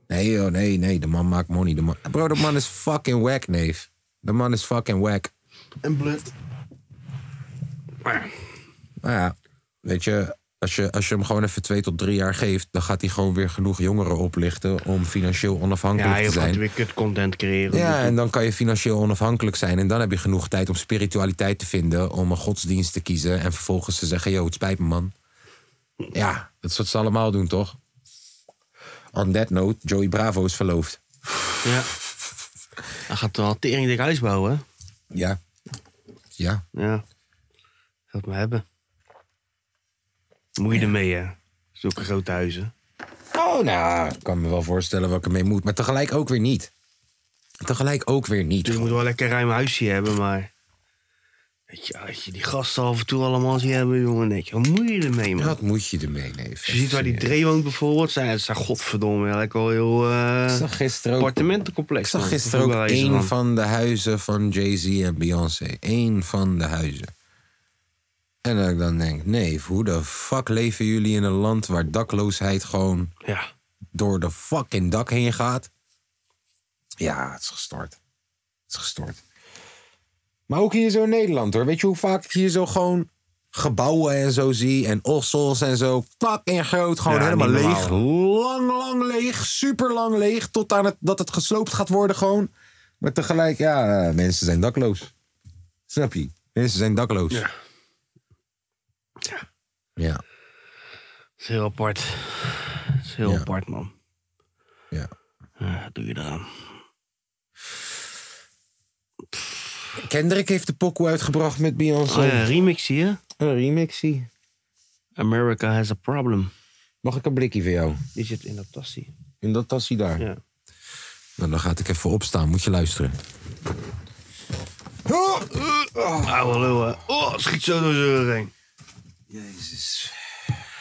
Nee, joh, nee, nee, de man maakt money. De man, bro, de man is fucking wack, neef. De man is fucking wack. En blut. Nou ja, weet je, als je, als je hem gewoon even twee tot drie jaar geeft, dan gaat hij gewoon weer genoeg jongeren oplichten om financieel onafhankelijk ja, te je zijn. gaat weer kut content creëren. Ja, Dus- en dan kan je financieel onafhankelijk zijn. En dan heb je genoeg tijd om spiritualiteit te vinden. Om een godsdienst te kiezen. En vervolgens te zeggen: Yo, het spijt me, man. Ja, dat is wat ze allemaal doen, toch? On that note, Joey Bravo is verloofd. ja. Hij gaat wel tering dik huis bouwen? Ja. Ja. Ja. Dat maar hebben. Moet je ermee, hè? Zulke grote huizen. Oh, nou, ik kan me wel voorstellen wat ik ermee moet. Maar tegelijk ook weer niet. Tegelijk ook weer niet. Dus je moet wel lekker een ruim huisje hebben, maar... Weet je, als je die gasten af en toe allemaal ziet hebben, jongen, denk je, wat moet je ermee, man? Wat moet je ermee, neef? Als je ziet waar die Dre woont bijvoorbeeld, zijn het zijn godverdomme eigenlijk wel heel eh Ik zag gisteren ook appartementencomplex. Ik zag gisteren ook één van de huizen van Jay-Z en Beyoncé. Eén van de huizen. En dat ik dan denk, nee, hoe de fuck leven jullie in een land waar dakloosheid gewoon Ja. door de fucking dak heen gaat? Ja, het is gestort. Het is gestort. Maar ook hier zo in Nederland hoor. Weet je hoe vaak ik hier zo gewoon gebouwen en zo zie en ossels en zo. Fucking groot, gewoon Ja, helemaal leeg. Lang, lang leeg. Super lang leeg. Tot aan het, dat het gesloopt gaat worden gewoon. Maar tegelijk, ja, eh, mensen zijn dakloos. Snap je? Mensen zijn dakloos. Ja. Ja. Dat is heel apart. Dat is heel Ja. apart, man. ja. Ja, doe je eraan? Kendrick heeft de pokoe uitgebracht met Beyoncé. Oh ja, remix zie je? Een remixie. America has a problem. Mag ik een blikje voor jou? Die zit in dat tasje. In dat tasje daar. Ja. Nou, dan ga ik even opstaan. Moet je luisteren. Oude lul, hè. Oh, schiet zo door zijn heen. Jezus.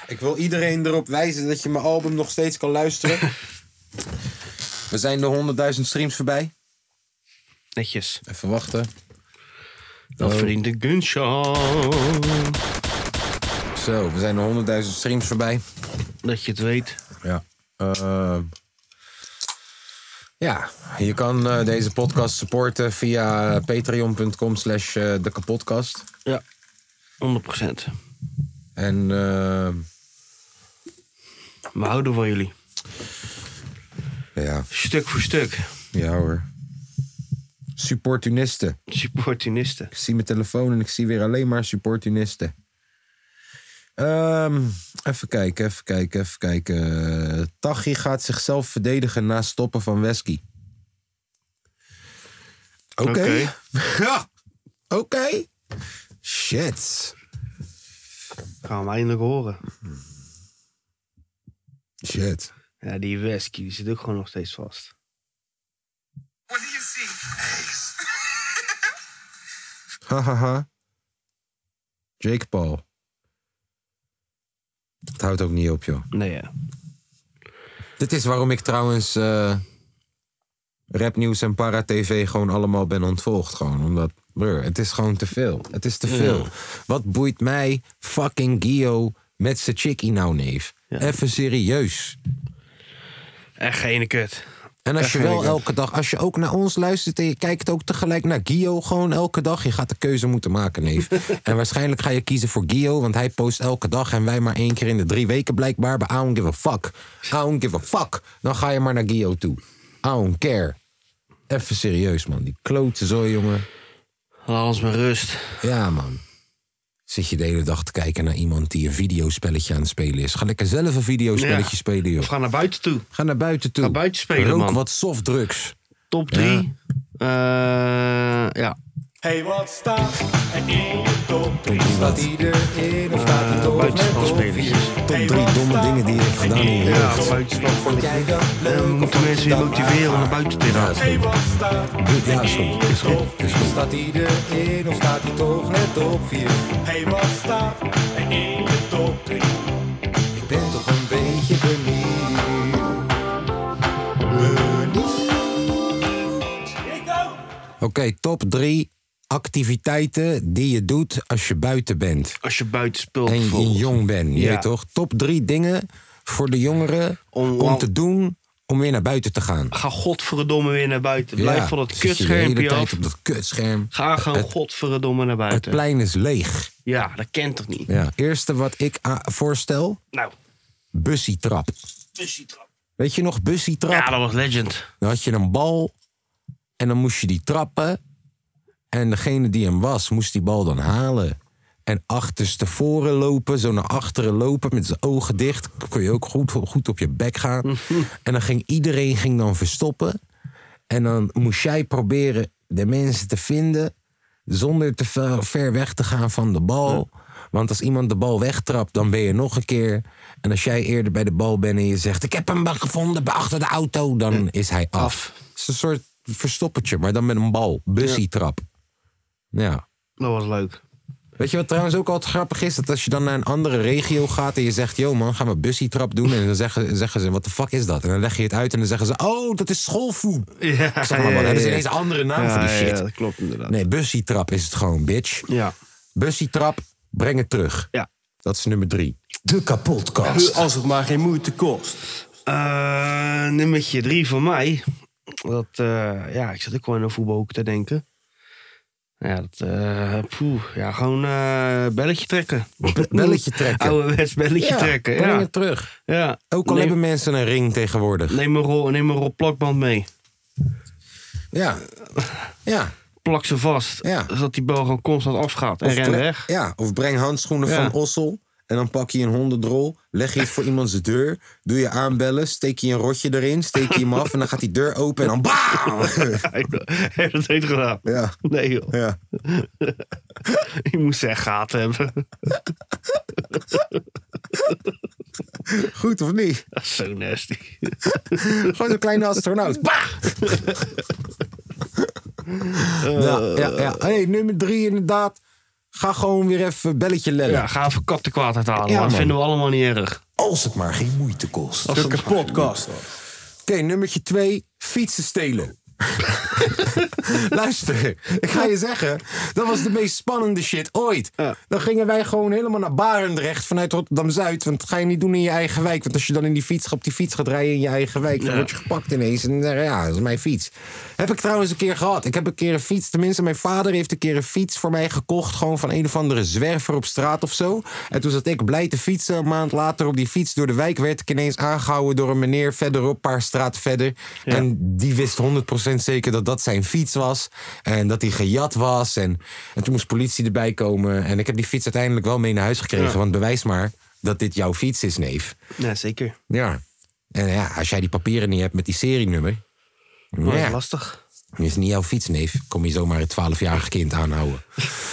Ik wil iedereen erop wijzen dat je mijn album nog steeds kan luisteren. We zijn de 100.000 streams voorbij. Netjes. Even wachten. Dat verdient een gunshot. Zo, we zijn de 100.000 streams voorbij. Dat je het weet. Ja. Eh, ja, je kan eh, deze podcast supporten via patreon.com slash eh, de kapotkast. Ja. 100%. En eh, We houden van jullie. ja, Stuk voor stuk. ja hoor. Supportunisten. Supportunisten. Ik zie mijn telefoon en ik zie weer alleen maar supportunisten. Ehm, even kijken, even kijken, even kijken. Tachi gaat zichzelf verdedigen na stoppen van Wesky. Oké. Oké. Ja. Oké. Shit. Gaan we eindelijk horen. Shit. Ja, die Wesky die zit ook gewoon nog steeds vast. Hahaha. Jake Paul. Het houdt ook niet op, joh. Nee, ja. Dit is waarom ik trouwens eh rapnieuws en para-tv gewoon allemaal ben ontvolgd. Gewoon omdat, brr, het is gewoon te veel. Het is te veel. Wat boeit mij fucking Gio met zijn chickie nou, neef? Even serieus. Echt geen kut. En als Echt je wel elke dag, als je ook naar ons luistert en je kijkt ook tegelijk naar Gio gewoon elke dag, je gaat de keuze moeten maken, neef. en waarschijnlijk ga je kiezen voor Gio, want hij post elke dag en wij maar één keer in de drie weken blijkbaar. But I don't give a fuck. I don't give a fuck. Dan ga je maar naar Gio toe. I don't care. Even serieus, man. Die klote zo, jongen. Laat ons maar rust. Ja, man. Zit je de hele dag te kijken naar iemand die een videospelletje aan het spelen is. Ga lekker zelf een videospelletje Ja. spelen, joh. Of ga naar buiten toe. Ga naar buiten toe. Ga buiten spelen, Rook man. wat softdrugs. Top 3. ja. Hey, wat staat er in je top 3? drie Staat wat? die erin of staat Eh, toch net buitenspelspelers. Top Hey, drie wat domme staat dingen die je hebt gedaan in je in jeugd. buitenspel. Vond jij dat leuk Dan of moeten mensen je weer motiveren om naar buiten te gaan. Hey, wat staat Ja, er is in goed. je Is goed. 3? Staat of staat die toch net op 4? Hey, wat staat er in je top 3? Ik ben toch een beetje benieuwd. Oké, top drie activiteiten die je doet als je buiten bent. Als je buiten speelt. En je jong bent, je Ja. weet toch? Top drie dingen voor de jongeren Om- om, te doen om weer naar buiten te gaan. Ga godverdomme weer naar buiten. Blijf Ja, van dat kutschermpje tijd af. op dat kutscherm. Ga gewoon Het- godverdomme naar Het buiten. plein is leeg. Ja, dat kent toch niet? Ja, eerste wat ik voorstel, Nou, bussietrap. tussentrap. Weet je nog, bussietrap? Ja, dat was legend. Dan had je een bal en dan moest je die trappen. En degene die hem was, moest die bal dan halen. En achterstevoren lopen, zo naar achteren lopen met zijn ogen dicht. Kon je ook goed, goed op je bek gaan. en dan ging iedereen ging dan verstoppen. En dan moest jij proberen de mensen te vinden zonder te ver, ver weg te gaan van de bal. Want als iemand de bal wegtrapt, dan ben je nog een keer. En als jij eerder bij de bal bent en je zegt: Ik heb hem gevonden achter de auto, dan is hij af. Af. Het is een soort verstoppertje, maar dan met een bal. Bussietrap. Ja. Dat was leuk. Weet je wat trouwens ook altijd grappig is? Dat als je dan naar een andere regio gaat en je zegt... Yo man, gaan we bussietrap doen? En dan zeggen, zeggen ze, wat de fuck is dat? En dan leg je het uit en dan zeggen ze... Oh, dat is schoolvoet. Ja, Zeg maar, wat hebben ze ineens een andere naam voor die shit? Ja, dat klopt inderdaad. Nee, bussietrap is het gewoon, bitch. Ja. Bussietrap, breng het terug. Ja. Dat is nummer drie. De kapotkast. Als het maar geen moeite kost. Eh, nummertje drie van mij. Dat, eh, ja, ik zat ook wel in een voetbalhoek te denken. Ja, dat, poeh, ja, gewoon eh, belletje trekken. belletje trekken. Ouderwets belletje trekken, breng ja. het terug. ja. Ook al neem, hebben mensen een ring tegenwoordig. neem een rol, neem een rol plakband mee. Ja. Ja. Plak ze vast, Ja. zodat die bal gewoon constant afgaat en Of ren weg. Ja, of breng handschoenen van Ossel. En dan pak je een hondendrol, leg je het voor iemands deur, doe je aanbellen, steek je een rotje erin, steek je hem af en dan gaat die deur open en dan BAM! Je dat heeft gedaan? Ja, Nee joh, ja. je moest echt gaten hebben. Goed of niet? Dat is zo nasty. Gewoon zo'n kleine astronaut. Bah! ja, ja, ja. Hey, nummer drie inderdaad. Ga gewoon weer even belletje lellen. Ja, ga even kattenkwaad uithalen. Ja, dat man. vinden we allemaal niet erg. Als het maar geen moeite kost. Als het- podcast. Oké, nummertje twee. Fietsen stelen. Luister, ik ga je zeggen, dat was de meest spannende shit ooit. Dan gingen wij gewoon helemaal naar Barendrecht vanuit Rotterdam-Zuid. Want dat ga je niet doen in je eigen wijk. Want als je dan in die fiets, op die fiets gaat rijden in je eigen wijk... dan word je gepakt ineens. En dan je, ja, dat is mijn fiets. Heb ik trouwens een keer gehad. Ik heb een keer een fiets, tenminste mijn vader heeft een keer een fiets voor mij gekocht. Gewoon van een of andere zwerver op straat of zo. En toen zat ik blij te fietsen. Een maand later op die fiets door de wijk werd ik ineens aangehouden door een meneer verderop, een paar straten verder. En die wist 100% zeker dat dat zijn fiets was. En dat hij gejat was. En, en toen moest politie erbij komen. En ik heb die fiets uiteindelijk wel mee naar huis gekregen. Ja. Want bewijs maar dat dit jouw fiets is, neef. Ja, zeker. Ja. En ja, als jij die papieren niet hebt met die serienummer. Maar Ja, lastig. Is het niet jouw fiets, neef. Kom je zomaar het 12-jarige kind aanhouden.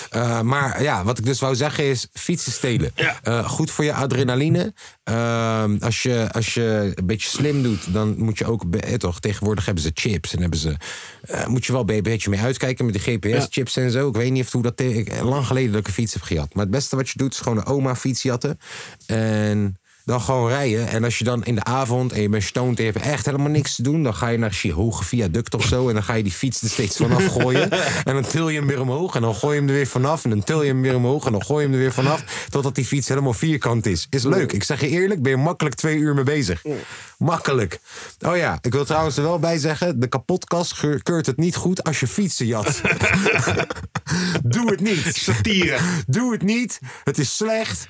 Eh, maar ja, wat ik dus wou zeggen is fietsen stelen. Eh, goed voor je adrenaline. Ehm, als, je, als je een beetje slim doet, dan moet je ook... eh, toch, tegenwoordig hebben ze chips en hebben ze... eh, moet je wel een beetje mee uitkijken met de GPS-chips en zo. Ik weet niet of hoe dat... lang geleden dat ik een fiets heb gehad. Maar het beste wat je doet is gewoon een oma-fiets jatten. En dan gewoon rijden. En als je dan in de avond en je bent stoned en je hebt echt helemaal niks te doen... dan ga je naar een hoge viaduct of zo... en dan ga je die fiets er steeds vanaf gooien. en dan til je hem weer omhoog en dan gooi je hem er weer vanaf... en dan til je hem weer omhoog en dan gooi je hem er weer vanaf... totdat die fiets helemaal vierkant is. Is leuk. Ik zeg je eerlijk, ben je makkelijk twee uur mee bezig. Makkelijk. Oh ja, ik wil trouwens er wel bij zeggen... de kapotkast keurt het niet goed als je fietsen jat. Doe het niet. Satire. Doe het niet. Het is slecht.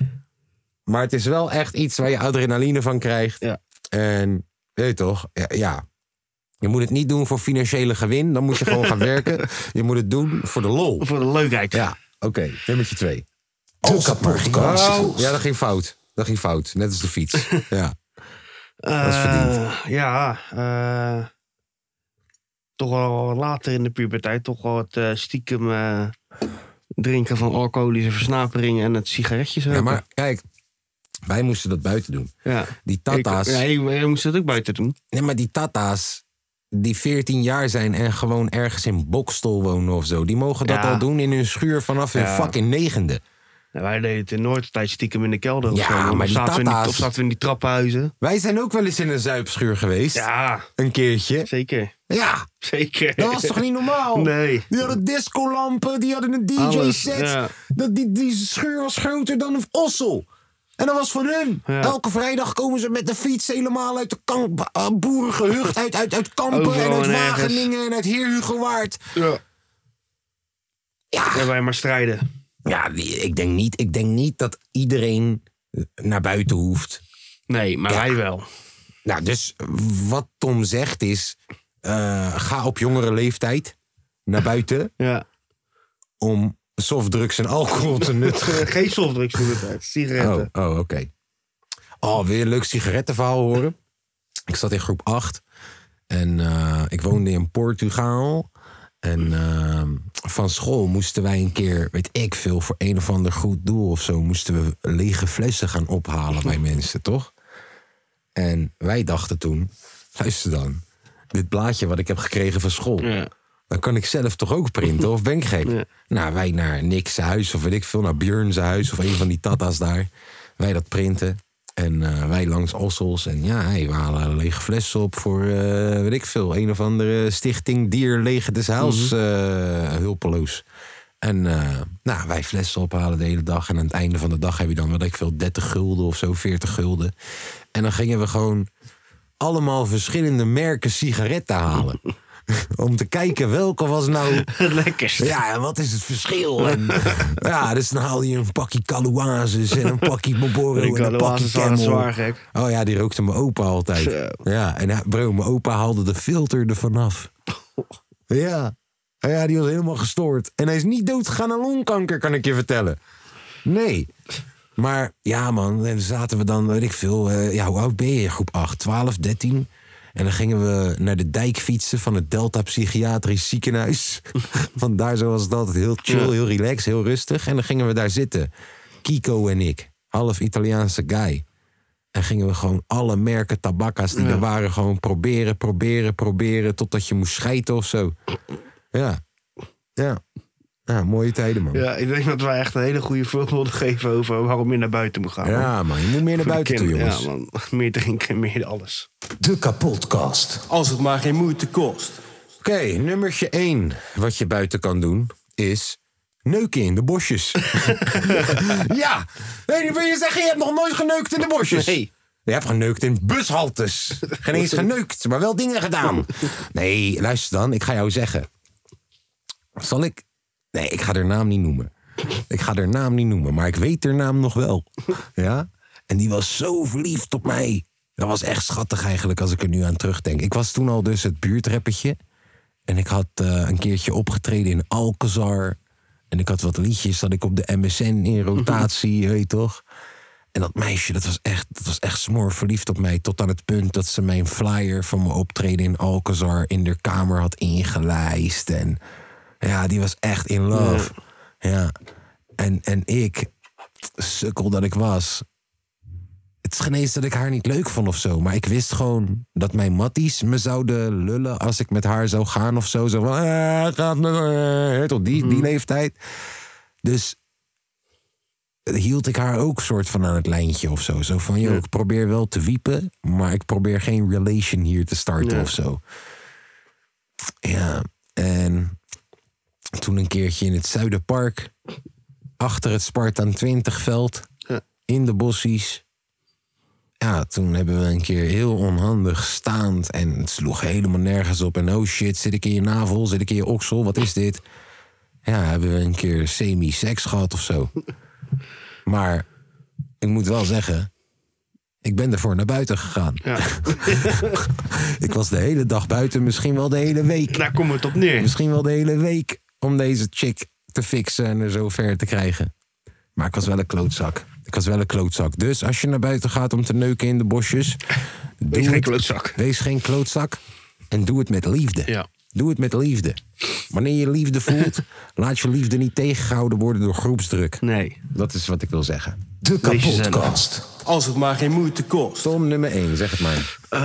Maar het is wel echt iets waar je adrenaline van krijgt. Ja. En weet je toch? Ja, ja. Je moet het niet doen voor financiële gewin. Dan moet je gewoon gaan werken. Je moet het doen voor de lol. Voor de leukheid. Ja, oké. Nummertje twee. Moeite kost. Ja, dat ging fout. Dat ging fout. Net als de fiets. Ja. Eh, Dat is verdiend. Ja, eh, toch wel wat later in de puberteit. Toch wel het eh, stiekem eh, drinken van alcoholische versnaperingen en het sigaretjes ja, maar kijk. Wij moesten dat buiten doen. Ja. Die tata's. Ik, ja, je, je moest het ook buiten doen. Nee, maar die tata's die 14 jaar zijn en gewoon ergens in Bokstol wonen of zo. Die mogen dat Ja. al doen in hun schuur vanaf hun Ja. fucking negende. Ja, wij deden het in Noordtijd stiekem in de kelder. of Ja, zo. maar Of die zaten we in tata's- Of zaten we in die trappenhuizen. Wij zijn ook wel eens in een zuipschuur geweest. Ja, Een keertje. zeker. Ja, Zeker. dat was toch niet normaal? Nee. Die hadden discolampen, die hadden een DJ-set. ja. Dat die, die schuur was groter dan een ossel. En dat was van hun. Ja. Elke vrijdag komen ze met de fiets helemaal uit de kamp, uh, boerengehucht. Uit, uit, uit Kampen Overal en uit en ergens. Wageningen en uit Heer Hugowaard. Ja. Ja, Ja, wij maar strijden. Ja, ik denk niet, ik denk niet dat iedereen eh, naar buiten hoeft. Nee, maar Ja. wij wel. Nou, dus wat Tom zegt is: eh, ga op jongere leeftijd naar buiten Ja. om softdrugs en alcohol te nuttigen. Geen softdrugs doen het uit. Sigaretten. Oh, oh oké. Oh, weer een leuk sigarettenverhaal horen. Ik zat in groep 8 en eh, ik woonde in Portugal. En eh, van school moesten wij een keer, weet ik veel, voor een of ander goed doel of zo, moesten we lege flessen gaan ophalen bij mensen, toch? En wij dachten toen, luister dan, dit blaadje wat ik heb gekregen van school, Ja. Dan kan ik zelf toch ook printen, of ben ik gek? Ja. Nou, wij naar Nick's huis, of weet ik veel, naar Björn's huis, of een van die tata's daar. Wij dat printen. En eh, wij langs Ossels. En ja, hey, we halen lege flessen op voor, eh, weet ik veel, een of andere stichting Dier Lege des Huils eh, hulpeloos. En nou, wij flessen ophalen de hele dag. En aan het einde van de dag heb je dan, weet ik veel, 30 gulden of zo, 40 gulden. En dan gingen we gewoon allemaal verschillende merken sigaretten halen. Om te kijken welke was nou Het lekkerste. ja, en wat is het verschil? En, ja, dus dan haalde je een pakje Caluazes en een pakje Marlboro en een pakje Camel. zwaar gek. Oh ja, die rookte mijn opa altijd. Zo. Ja, en bro, mijn opa haalde de filter er vanaf. Ja. ja, die was helemaal gestoord. En hij is niet doodgegaan aan longkanker, kan ik je vertellen. Nee. Maar ja, man, en dan zaten we dan, weet ik veel. eh, ja, hoe oud ben je? Groep 8, 12, 13. En dan gingen we naar de dijk fietsen van het Delta Psychiatrisch Ziekenhuis. Want daar zo was het altijd heel chill, heel relaxed, heel rustig. En dan gingen we daar zitten. Kiko en ik, half Italiaanse guy. En gingen we gewoon alle merken tabakka's die Ja. er waren... gewoon proberen, proberen, proberen... totdat je moest schijten of zo. Ja. Ja. Ja, mooie tijden, man. Ja, Ja, ik denk dat wij echt een hele goede voorbeelden geven over waarom je naar buiten moet gaan. man. man. Je moet meer naar buiten toe, jongens. Ja, man. Meer drinken, meer alles. De kapotkast. Als het maar geen moeite kost. Oké, nummertje 1 wat je buiten kan doen is neuken in de bosjes. ja, nee, wil je zeggen, je hebt nog nooit geneukt in de bosjes? Nee. Je hebt geneukt in bushaltes. Geen eens geneukt, maar wel dingen gedaan. Nee, luister dan, ik ga jou zeggen. Zal ik... Nee, ik ga haar naam niet noemen. Ik ga haar naam niet noemen, maar ik weet haar naam nog wel. Ja? En die was zo verliefd op mij. Dat was echt schattig eigenlijk als ik er nu aan terugdenk. Ik was toen al dus het buurtrappetje. En ik had eh, een keertje opgetreden in Alcazar. En ik had wat liedjes dat ik op de MSN in rotatie, weet je toch? En dat meisje, dat was echt, dat was echt smoor verliefd op mij. Tot aan het punt dat ze mijn flyer van mijn optreden in Alcazar in de kamer had ingelijst. En ja, die was echt in love. Ja. En, en ik, sukkel dat ik was. Het is geen eens dat ik haar niet leuk vond of zo. Maar ik wist gewoon dat mijn matties me zouden lullen als ik met haar zou gaan of zo. Zo van, eh, gaat met haar. Tot die, die leeftijd. Dus hield ik haar ook soort van aan het lijntje of zo. Zo van, joh, ik probeer wel te wiepen, maar ik probeer geen relation hier te starten of zo. Ja, en toen een keertje in het Zuiderpark, achter het Spartaan 20 veld, Ja. in de bossies. Ja, toen hebben we een keer heel onhandig staand en het sloeg helemaal nergens op. En oh shit, zit ik in je navel, zit ik in je oksel, wat is dit? Ja, hebben we een keer semi-seks gehad of zo. Maar ik moet wel zeggen, ik ben ervoor naar buiten gegaan. Ja. Ik was de hele dag buiten, misschien wel de hele week. Daar komt het op neer. Misschien wel de hele week om deze chick te fixen en er zo ver te krijgen. Maar ik was wel een klootzak. Ik was wel een klootzak. Dus als je naar buiten gaat om te neuken in de bosjes... Wees geen het- klootzak. Wees geen klootzak. En doe het met liefde. Ja. Doe het met liefde. Wanneer je liefde voelt, laat je liefde niet tegengehouden worden door groepsdruk. Nee. Dat is wat ik wil zeggen. De kapotkast. Als het maar geen moeite kost. Tom nummer 1, zeg het maar. Eh,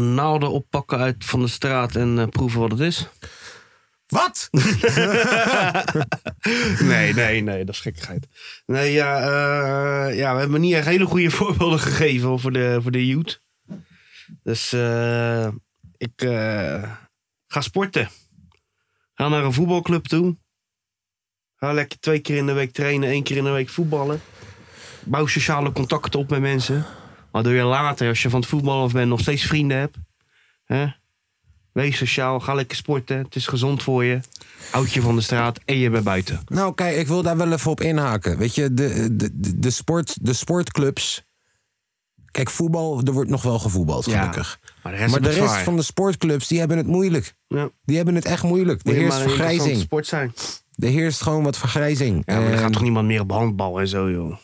naalden oppakken uit van de straat en eh, proeven wat het is. Wat? Nee, nee, nee, dat is gekkigheid. Nee, ja, eh, ja, we hebben niet echt hele goede voorbeelden gegeven voor de, voor de youth. Dus eh, ik eh, ga sporten. Ga naar een voetbalclub toe. Ga lekker twee keer in de week trainen, één keer in de week voetballen. Bouw sociale contacten op met mensen. Waardoor je later, als je van het voetballen af bent, nog steeds vrienden hebt. Hè? Wees sociaal, ga lekker sporten. Het is gezond voor je. Houd je van de straat en je bent buiten. Nou, kijk, ik wil daar wel even op inhaken. Weet je, de, de, de, sport, de sportclubs. Kijk, voetbal, er wordt nog wel gevoetbald, Ja, gelukkig. maar de rest maar de van de sportclubs, die hebben het moeilijk. Ja. Die hebben het echt moeilijk. Er heerst vergrijzing. sport zijn. Er heerst gewoon wat vergrijzing. Ja, maar er gaat toch niemand meer op handbal en zo, joh.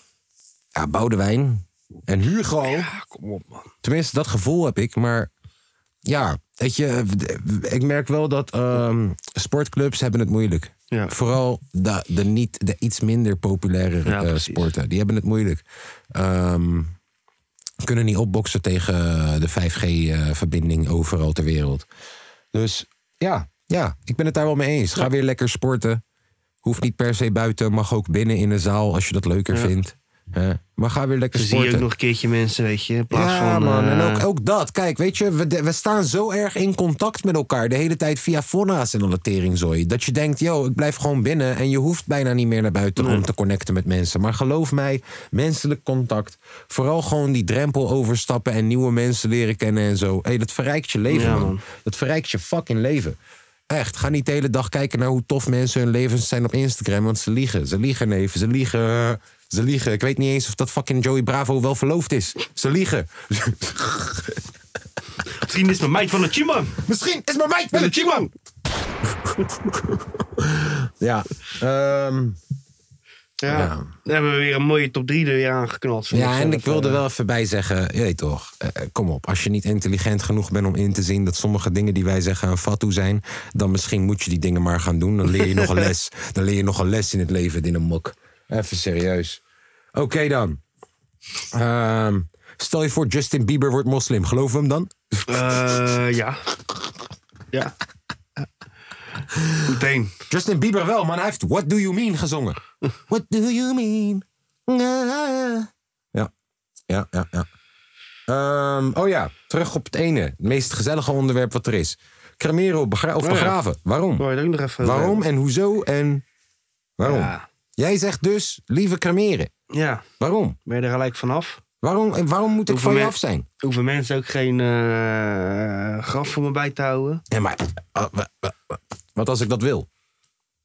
ja, Boudewijn en Hugo. Ja, kom op, man. Tenminste, dat gevoel heb ik. Maar ja, weet je, ik merk wel dat ehm, sportclubs hebben het moeilijk. Ja. Vooral de, de, niet, de iets minder populaire Ja, eh, sporten. Die hebben het moeilijk. Ehm, kunnen niet opboksen tegen de 5G-verbinding overal ter wereld. Dus ja, ja, ik ben het daar wel mee eens. Ga weer lekker sporten. Hoeft niet per se buiten, mag ook binnen in een zaal als je dat leuker vindt. Maar ga weer lekker Dan zie je sporten. ook nog een keertje mensen, weet je. In plaats Ja, van... man. En eh, ook, ook dat. Kijk, weet je, we, we staan zo erg in contact met elkaar. De hele tijd via fonna's en alle teringzooi. Dat je denkt, yo, ik blijf gewoon binnen. En je hoeft bijna niet meer naar buiten om te connecten met mensen. Maar geloof mij, menselijk contact. Vooral gewoon die drempel overstappen en nieuwe mensen leren kennen en zo. Hey, dat verrijkt je leven, Ja, man. man. Dat verrijkt je fucking leven. Echt, ga niet de hele dag kijken naar hoe tof mensen hun levens zijn op Instagram. Want ze liegen. Ze liegen, neef. Ze liegen. Ze liegen. Ik weet niet eens of dat fucking Joey Bravo wel verloofd is. Ze liegen. Misschien is mijn meid van de Chimang. Misschien is mijn meid Van een de Chimang. Ja. ehm, Ja. Ja. Dan hebben we weer een mooie top 3 er weer aangeknald. ja, en ik wilde wel even bij zeggen. Je weet toch, eh, eh, kom op. Als je niet intelligent genoeg bent om in te zien dat sommige dingen die wij zeggen een fatu zijn. dan misschien moet je die dingen maar gaan doen. Dan leer je nog een les. Dan leer je nog een les in het leven, in een mok. Even serieus. Oké dan. Ehm, stel je voor, Justin Bieber wordt moslim. Geloven we hem dan? Eh, ja. Ja. Meteen. Justin Bieber wel, man. Hij heeft What Do You Mean gezongen. What do you mean? Ja, ja, ja, ja. Ehm, oh ja, terug op het ene. Het meest gezellige onderwerp wat er is. Cremeren of, begra- of Oh ja. begraven. Waarom? Wou je het ook nog even over Waarom en hoezo en waarom? Ja. Jij zegt dus liever cremeren. ja, Waarom? ben je er gelijk vanaf? Waarom, en waarom moet ik van je af zijn? Hoeven mensen ook geen eh, graf voor me bij te houden? Ja, maar wa- wat als ik dat wil?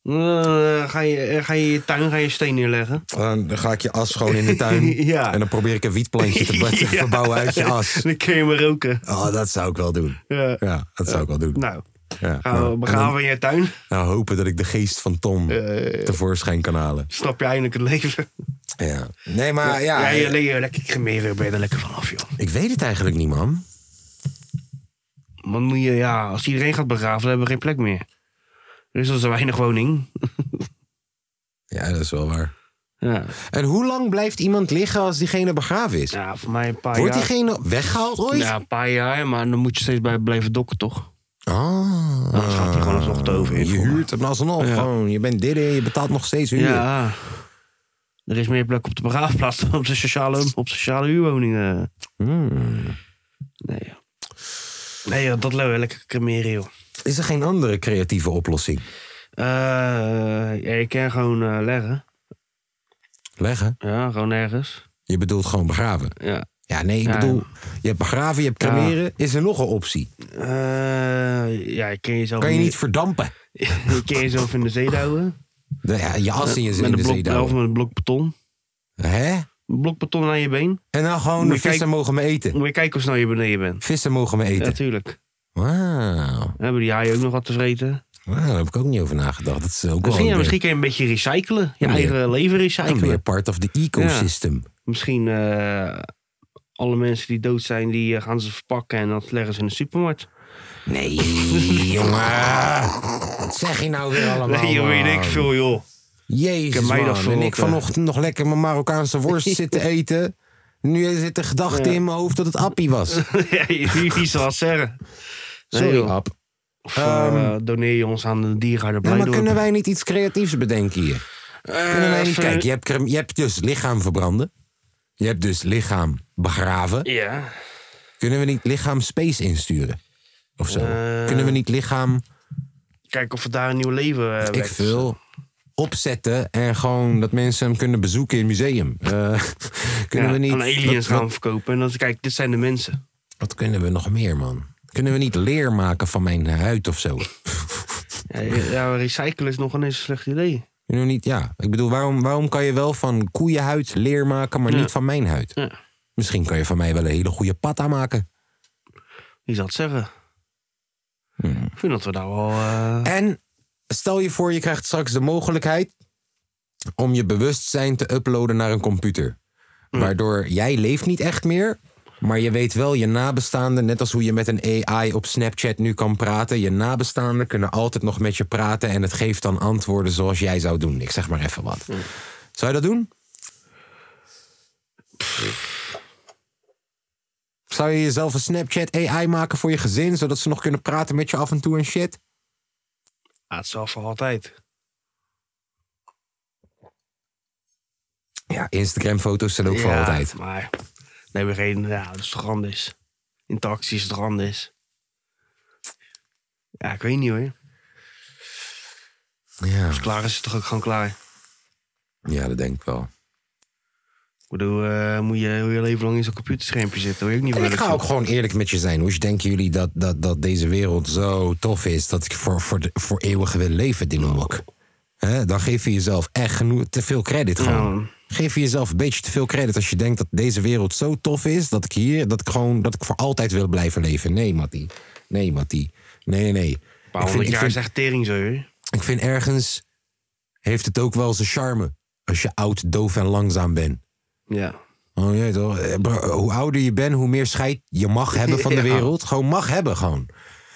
Eh, ga, je, eh, ga je in je tuin ga je steen neerleggen? Dan dan ga ik je as gewoon in de tuin. Ja. En dan probeer ik een wietplantje te te Ja. verbouwen uit je as. Dan kun je me roken. Oh, dat zou ik wel doen. Ja. Ja, dat zou ik wel doen. Nou, Ja. gaan Nou, begraven dan- in je tuin. nou, hopen dat ik de geest van Tom Eh, tevoorschijn kan halen. snap je eindelijk het leven? Ja. Nee, maar ja, ja, je, le- lekker cremeren ben je er lekker vanaf, joh. ik weet het eigenlijk niet, man. Want moet je, ja, als iedereen gaat begraven, dan hebben we geen plek meer. Er is al zo weinig woning. Ja, dat is wel waar. Ja, En hoe lang blijft iemand liggen als diegene begraven is? ja voor mij een paar Wordt jaar. diegene weggehaald ooit? Ja, een paar jaar, maar dan moet je steeds bij blijven dokken, toch? Ah. Anders gaat hij gewoon alsnog het over in. Je huurt hem alsnog Ja. gewoon. Je bent dit en je betaalt nog steeds huur. Ja. Er is meer plek op de begraafplaats dan op de sociale, op sociale huurwoningen. Hmm. Nee, ja. Nee, joh, dat leuk. Lekker cremeren, joh. Is er geen andere creatieve oplossing? Eh, ja, je kan gewoon eh, leggen. Leggen? Ja, gewoon ergens. Je bedoelt gewoon begraven? Ja. Ja, nee, ik Ja. bedoel, je hebt begraven, je hebt cremeren. Is er nog een optie? Eh, ja, je kan jezelf, Kan je niet verdampen? je kan jezelf in de zee douwen. De, ja, je as in je met in de blok, zee Of douwen. met een blok beton. Hè? Een blok beton aan je been. En dan gewoon, de je vissen mogen me eten. Moet je kijken hoe snel je beneden bent. Vissen mogen me Ja, eten. tuurlijk. Wauw. Hebben die haaien ook nog wat te vreten. Wauw, daar heb ik ook niet over nagedacht. Dat is ook Misschien, ja, wel misschien kun je een beetje recyclen. Je Ja, eigen leven recyclen. part of the ecosystem. Misschien eh, alle mensen die dood zijn, die eh, gaan ze verpakken en dat leggen ze in de supermarkt. Nee, jongen. Wat zeg je nou weer allemaal? nee, joh, weet ik veel, joh. Jezus, Ik mij man. En ik eh. vanochtend nog lekker mijn Marokkaanse worst zitten eten. Nu zit de gedachte Ja. in mijn hoofd dat het appie was. ja, wie wie zal het zeggen? Nee, Sorry, joh. App. Of eh, doneer je ons aan de diergaarde Ja, maar kunnen wij niet iets creatiefs bedenken hier? Kunnen wij niet... Eh, Kijk, je hebt, je hebt dus lichaam verbranden. Je hebt dus lichaam begraven. Ja. Kunnen we niet lichaam space insturen? Of zo? Eh. Kunnen we niet lichaam, Kijken of we daar een nieuw leven uh, ik veel, opzetten... en gewoon dat mensen hem kunnen bezoeken in het museum? Eh, kunnen we niet... aan aliens wat, gaan verkopen. En dan kijk, dit zijn de mensen. wat kunnen we nog meer, man? Kunnen we niet leer maken van mijn huid of zo? Ja, ja, recyclen is nog een eens een slecht idee. Niet, ja. Ik bedoel, waarom, waarom kan je wel van koeienhuid leer maken, maar Ja. niet van mijn huid? Ja. Misschien kan je van mij wel een hele goede patta maken. Wie zal het zeggen? Hmm. Ik vind dat we daar wel... eh, En stel je voor, je krijgt straks de mogelijkheid om je bewustzijn te uploaden naar een computer. Waardoor jij leeft niet echt meer, maar je weet wel je nabestaanden, net als hoe je met een AI op Snapchat nu kan praten. Je nabestaanden kunnen altijd nog met je praten en het geeft dan antwoorden zoals jij zou doen. Ik zeg maar even wat. Zou je dat doen? Zou je jezelf een Snapchat AI maken voor je gezin, zodat ze nog kunnen praten met je af en toe en shit? ja, het is wel voor altijd. Ja, Instagram-foto's zijn ook voor altijd. Maar nee, we geen... Ja, dat is toch anders. Interactie is toch anders. Ja, ik weet niet hoor. Ja, Als het klaar is, is het toch ook gewoon klaar. ja dat denk ik wel. Ik bedoel, eh, moet je heel je leven lang in zo'n computerschermpje zitten. Je ook niet En ik ga ook gewoon eerlijk met je zijn. Hoe denken jullie dat, dat, dat deze wereld zo tof is... dat ik voor, voor, de, voor eeuwig wil leven, Dinamok? Hè, Dan geef je jezelf echt genoeg, te veel credit gewoon. Ja. Geef je jezelf een beetje te veel credit als je denkt dat deze wereld zo tof is... dat ik hier, dat ik gewoon, dat ik voor altijd wil blijven leven. Nee, Mattie. Nee, Mattie. Nee, nee. Een paar honderd jaar is echt tering zo ik vind ergens heeft het ook wel zijn charme... als je oud, doof en langzaam bent. Ja. Oh, ja, toch? Eh, bro, Hoe ouder je bent, hoe meer scheid je mag hebben van de Ja. wereld. Gewoon mag hebben, gewoon.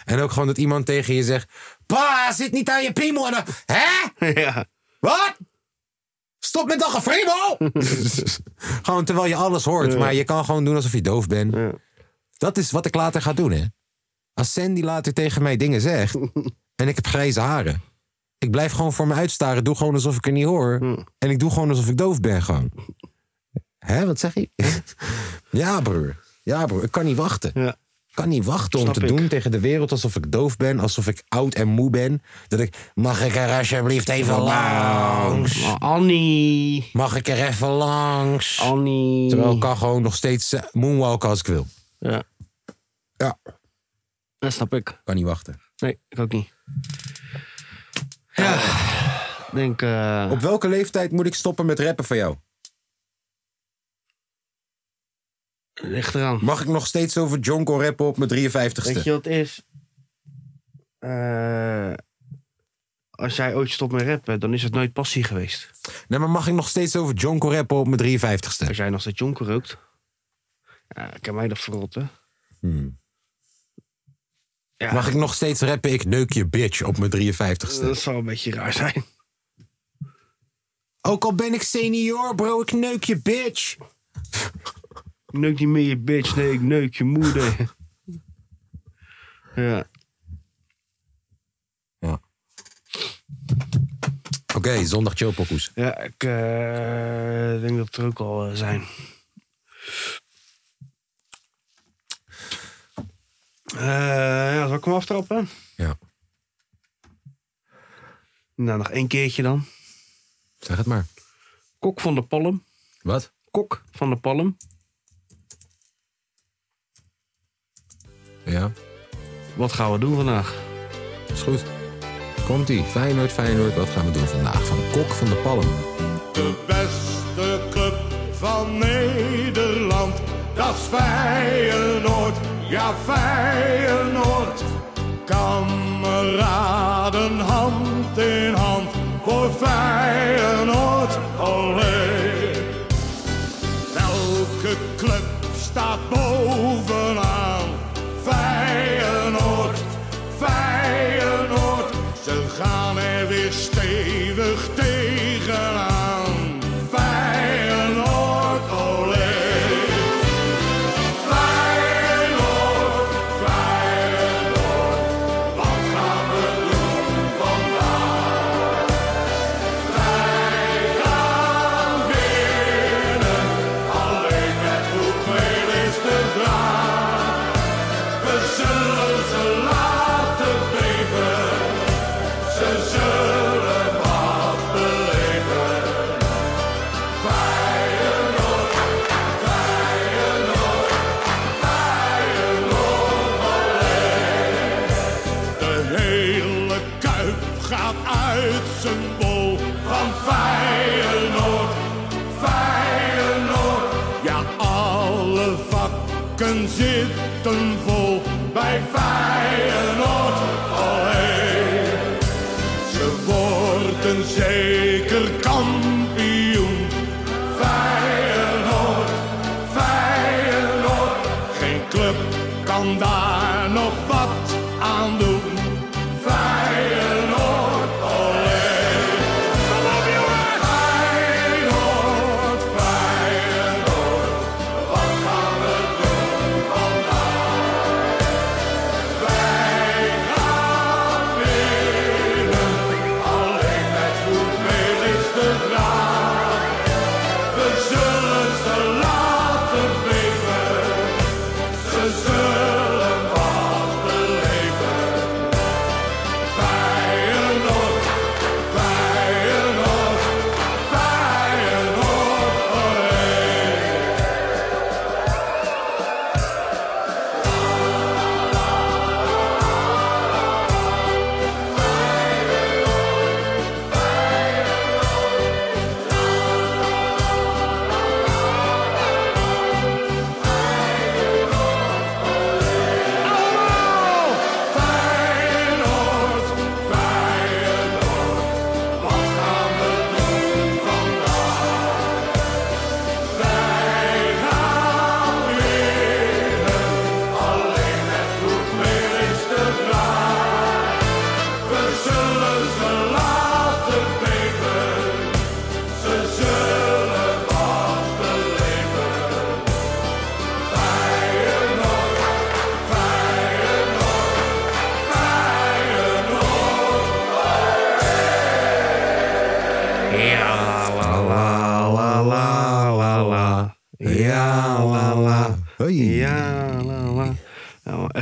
En ook gewoon dat iemand tegen je zegt... Pa, zit niet aan je piemel. En dan, Hè? ja. Wat? Stop met dat gefriemel! gewoon terwijl je alles hoort. Maar je kan gewoon doen alsof je doof bent. Ja. Dat is wat ik later ga doen, hè. Als Sandy later tegen mij dingen zegt... En ik heb grijze haren. Ik blijf gewoon voor me uitstaren. Doe gewoon alsof ik er niet hoor. Hm. En ik doe gewoon alsof ik doof ben gewoon. Hè, wat zeg je? ja, broer. Ja, broer. Ik kan niet wachten. Ja. Ik kan niet wachten om Snap te ik. doen tegen de wereld alsof ik doof ben. Alsof ik oud en moe ben. Dat ik, mag ik er alsjeblieft even langs? Maar Annie. Mag ik er even langs? Annie. Terwijl ik kan gewoon nog steeds eh, moonwalken als ik wil. Ja, Ja. dat snap ik. Kan niet wachten. Nee, ik ook niet. Ja, ik denk... eh, Op welke leeftijd moet ik stoppen met rappen van jou? Ligt eraan. Mag ik nog steeds over Jonko rappen op mijn 53ste? Weet je wat het is? Eh, als jij ooit stopt met rappen, dan is het nooit passie geweest. Nee, maar mag ik nog steeds over Jonko rappen op mijn 53ste? Als jij nog steeds jonker rookt, ja, kan mij dat verrotten. Hmm. Ja, Mag ik nog steeds rappen ik neuk je bitch op mijn 53ste? dat zou een beetje raar zijn. Ook al ben ik senior, bro, ik neuk je bitch. Ik neuk niet meer je bitch, nee, ik neuk je moeder. ja. Oké, zondag chillpokoes. Ja, ik eh, denk dat er ook al eh, zijn. Eh ja, zal ik hem aftrappen? Ja, Nou, nog één keertje dan. zeg het maar. Kok van de Palm. Wat? Kok van de Palm. Ja, Wat gaan we doen vandaag? is goed. Komt-ie. Feyenoord, Feyenoord. Wat gaan we doen vandaag? Van Kok van de Palm. De beste club van Nederland, dat is Feyenoord, ja Feyenoord. Kameraden hand in hand voor Feyenoord, olé. Elke club staat bovenaan.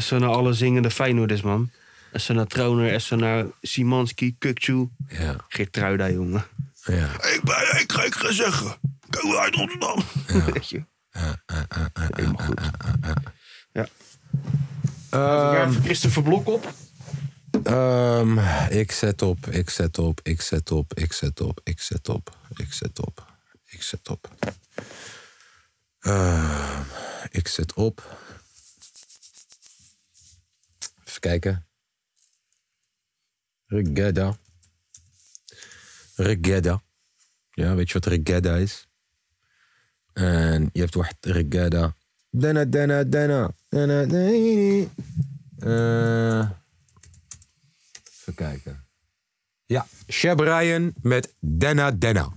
SO naar alle zingende Feyenoorders, man. SO naar Trauner, SO naar Simanski, Kukcu. Ja, Geertruida, jongen. ja. Ik, ben, ik, ga- ik ga zeggen, ik kom uit Rotterdam. Weet je? Helemaal goed. Ja. Ehm, Christopher Blok op. Ehm, ik zet op, ik zet op, ik zet op, ik zet op, ik zet op, ik zet op, ik zet op. Ehm, ik zet op. kijken. Regadda. Regadda. Ja, weet je wat regadda is? En je hebt wacht, regadda. Dana, dana, dana. Dana, dana. Eh... Even kijken. Ja, Sheb Ryan met Denna Denna.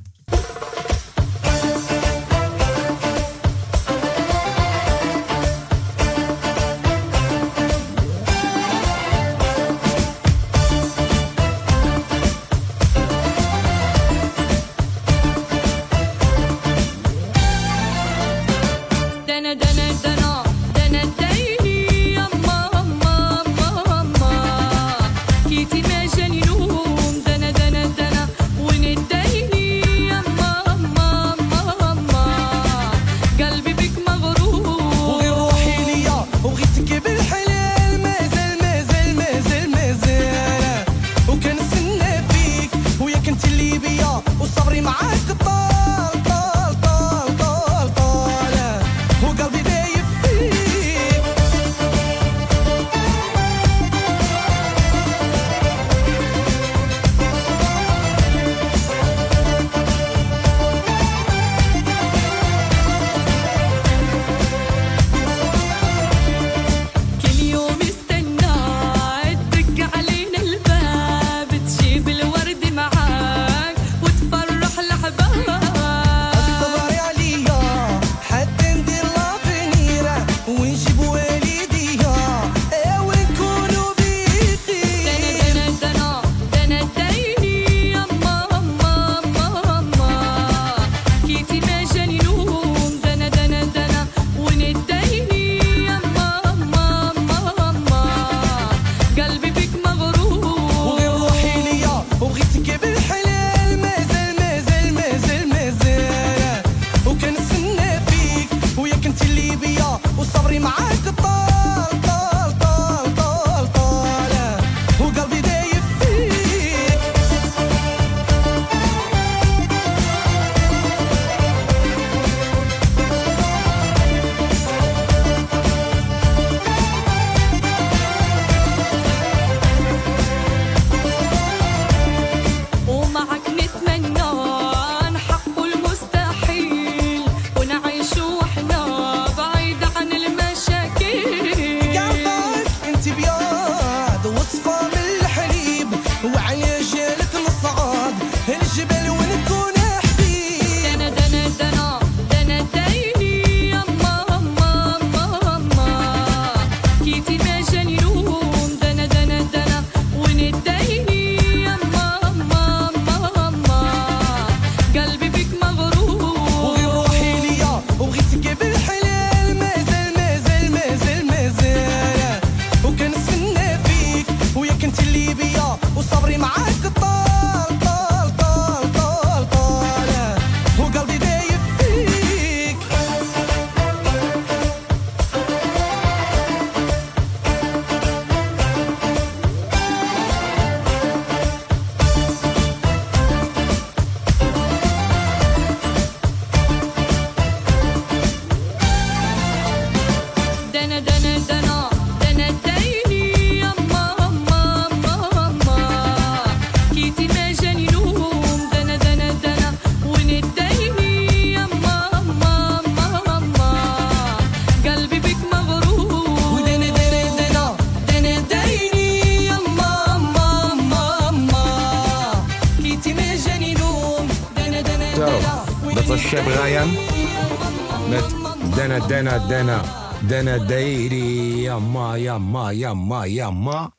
Denna Denna Denna. Denna Deidi, ja ma, ja ma, ja ma, ja ma.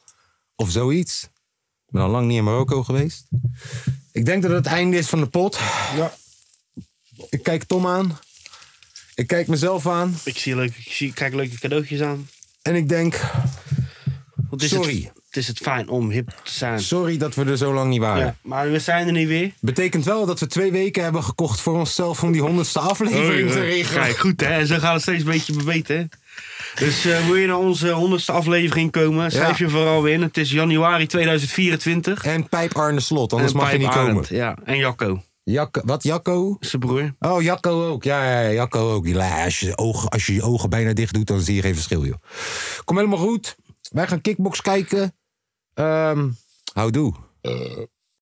Of zoiets. Ik ben al lang niet in Marokko geweest. Ik denk dat het het einde is van de pot. Ja. Ik kijk Tom aan. Ik kijk mezelf aan. Ik zie, leuk, ik zie, kijk leuke cadeautjes aan. En ik denk, het is Sorry. Het is het fijn om hip te zijn. sorry dat we er zo lang niet waren. Ja, maar we zijn er nu weer. Betekent wel dat we twee weken hebben gekocht voor onszelf om die honderdste aflevering te regelen. Kijk, goed hè. Zo gaat het steeds een beetje verbeteren. Dus eh, wil je naar onze honderdste aflevering komen, schrijf Ja. je vooral in. Het is januari 2024. En Pijp Arne Slot, anders En mag je niet komen. Ja, en Jacco, Jacco, wat, Jacco? zijn broer. Oh, Jacco ook. Ja, ja, ja, Jacco ook. Ja, als, je ogen, als je je ogen bijna dicht doet, dan zie je geen verschil, joh. Kom helemaal goed. Wij gaan kickbox kijken. Ehm houdoe.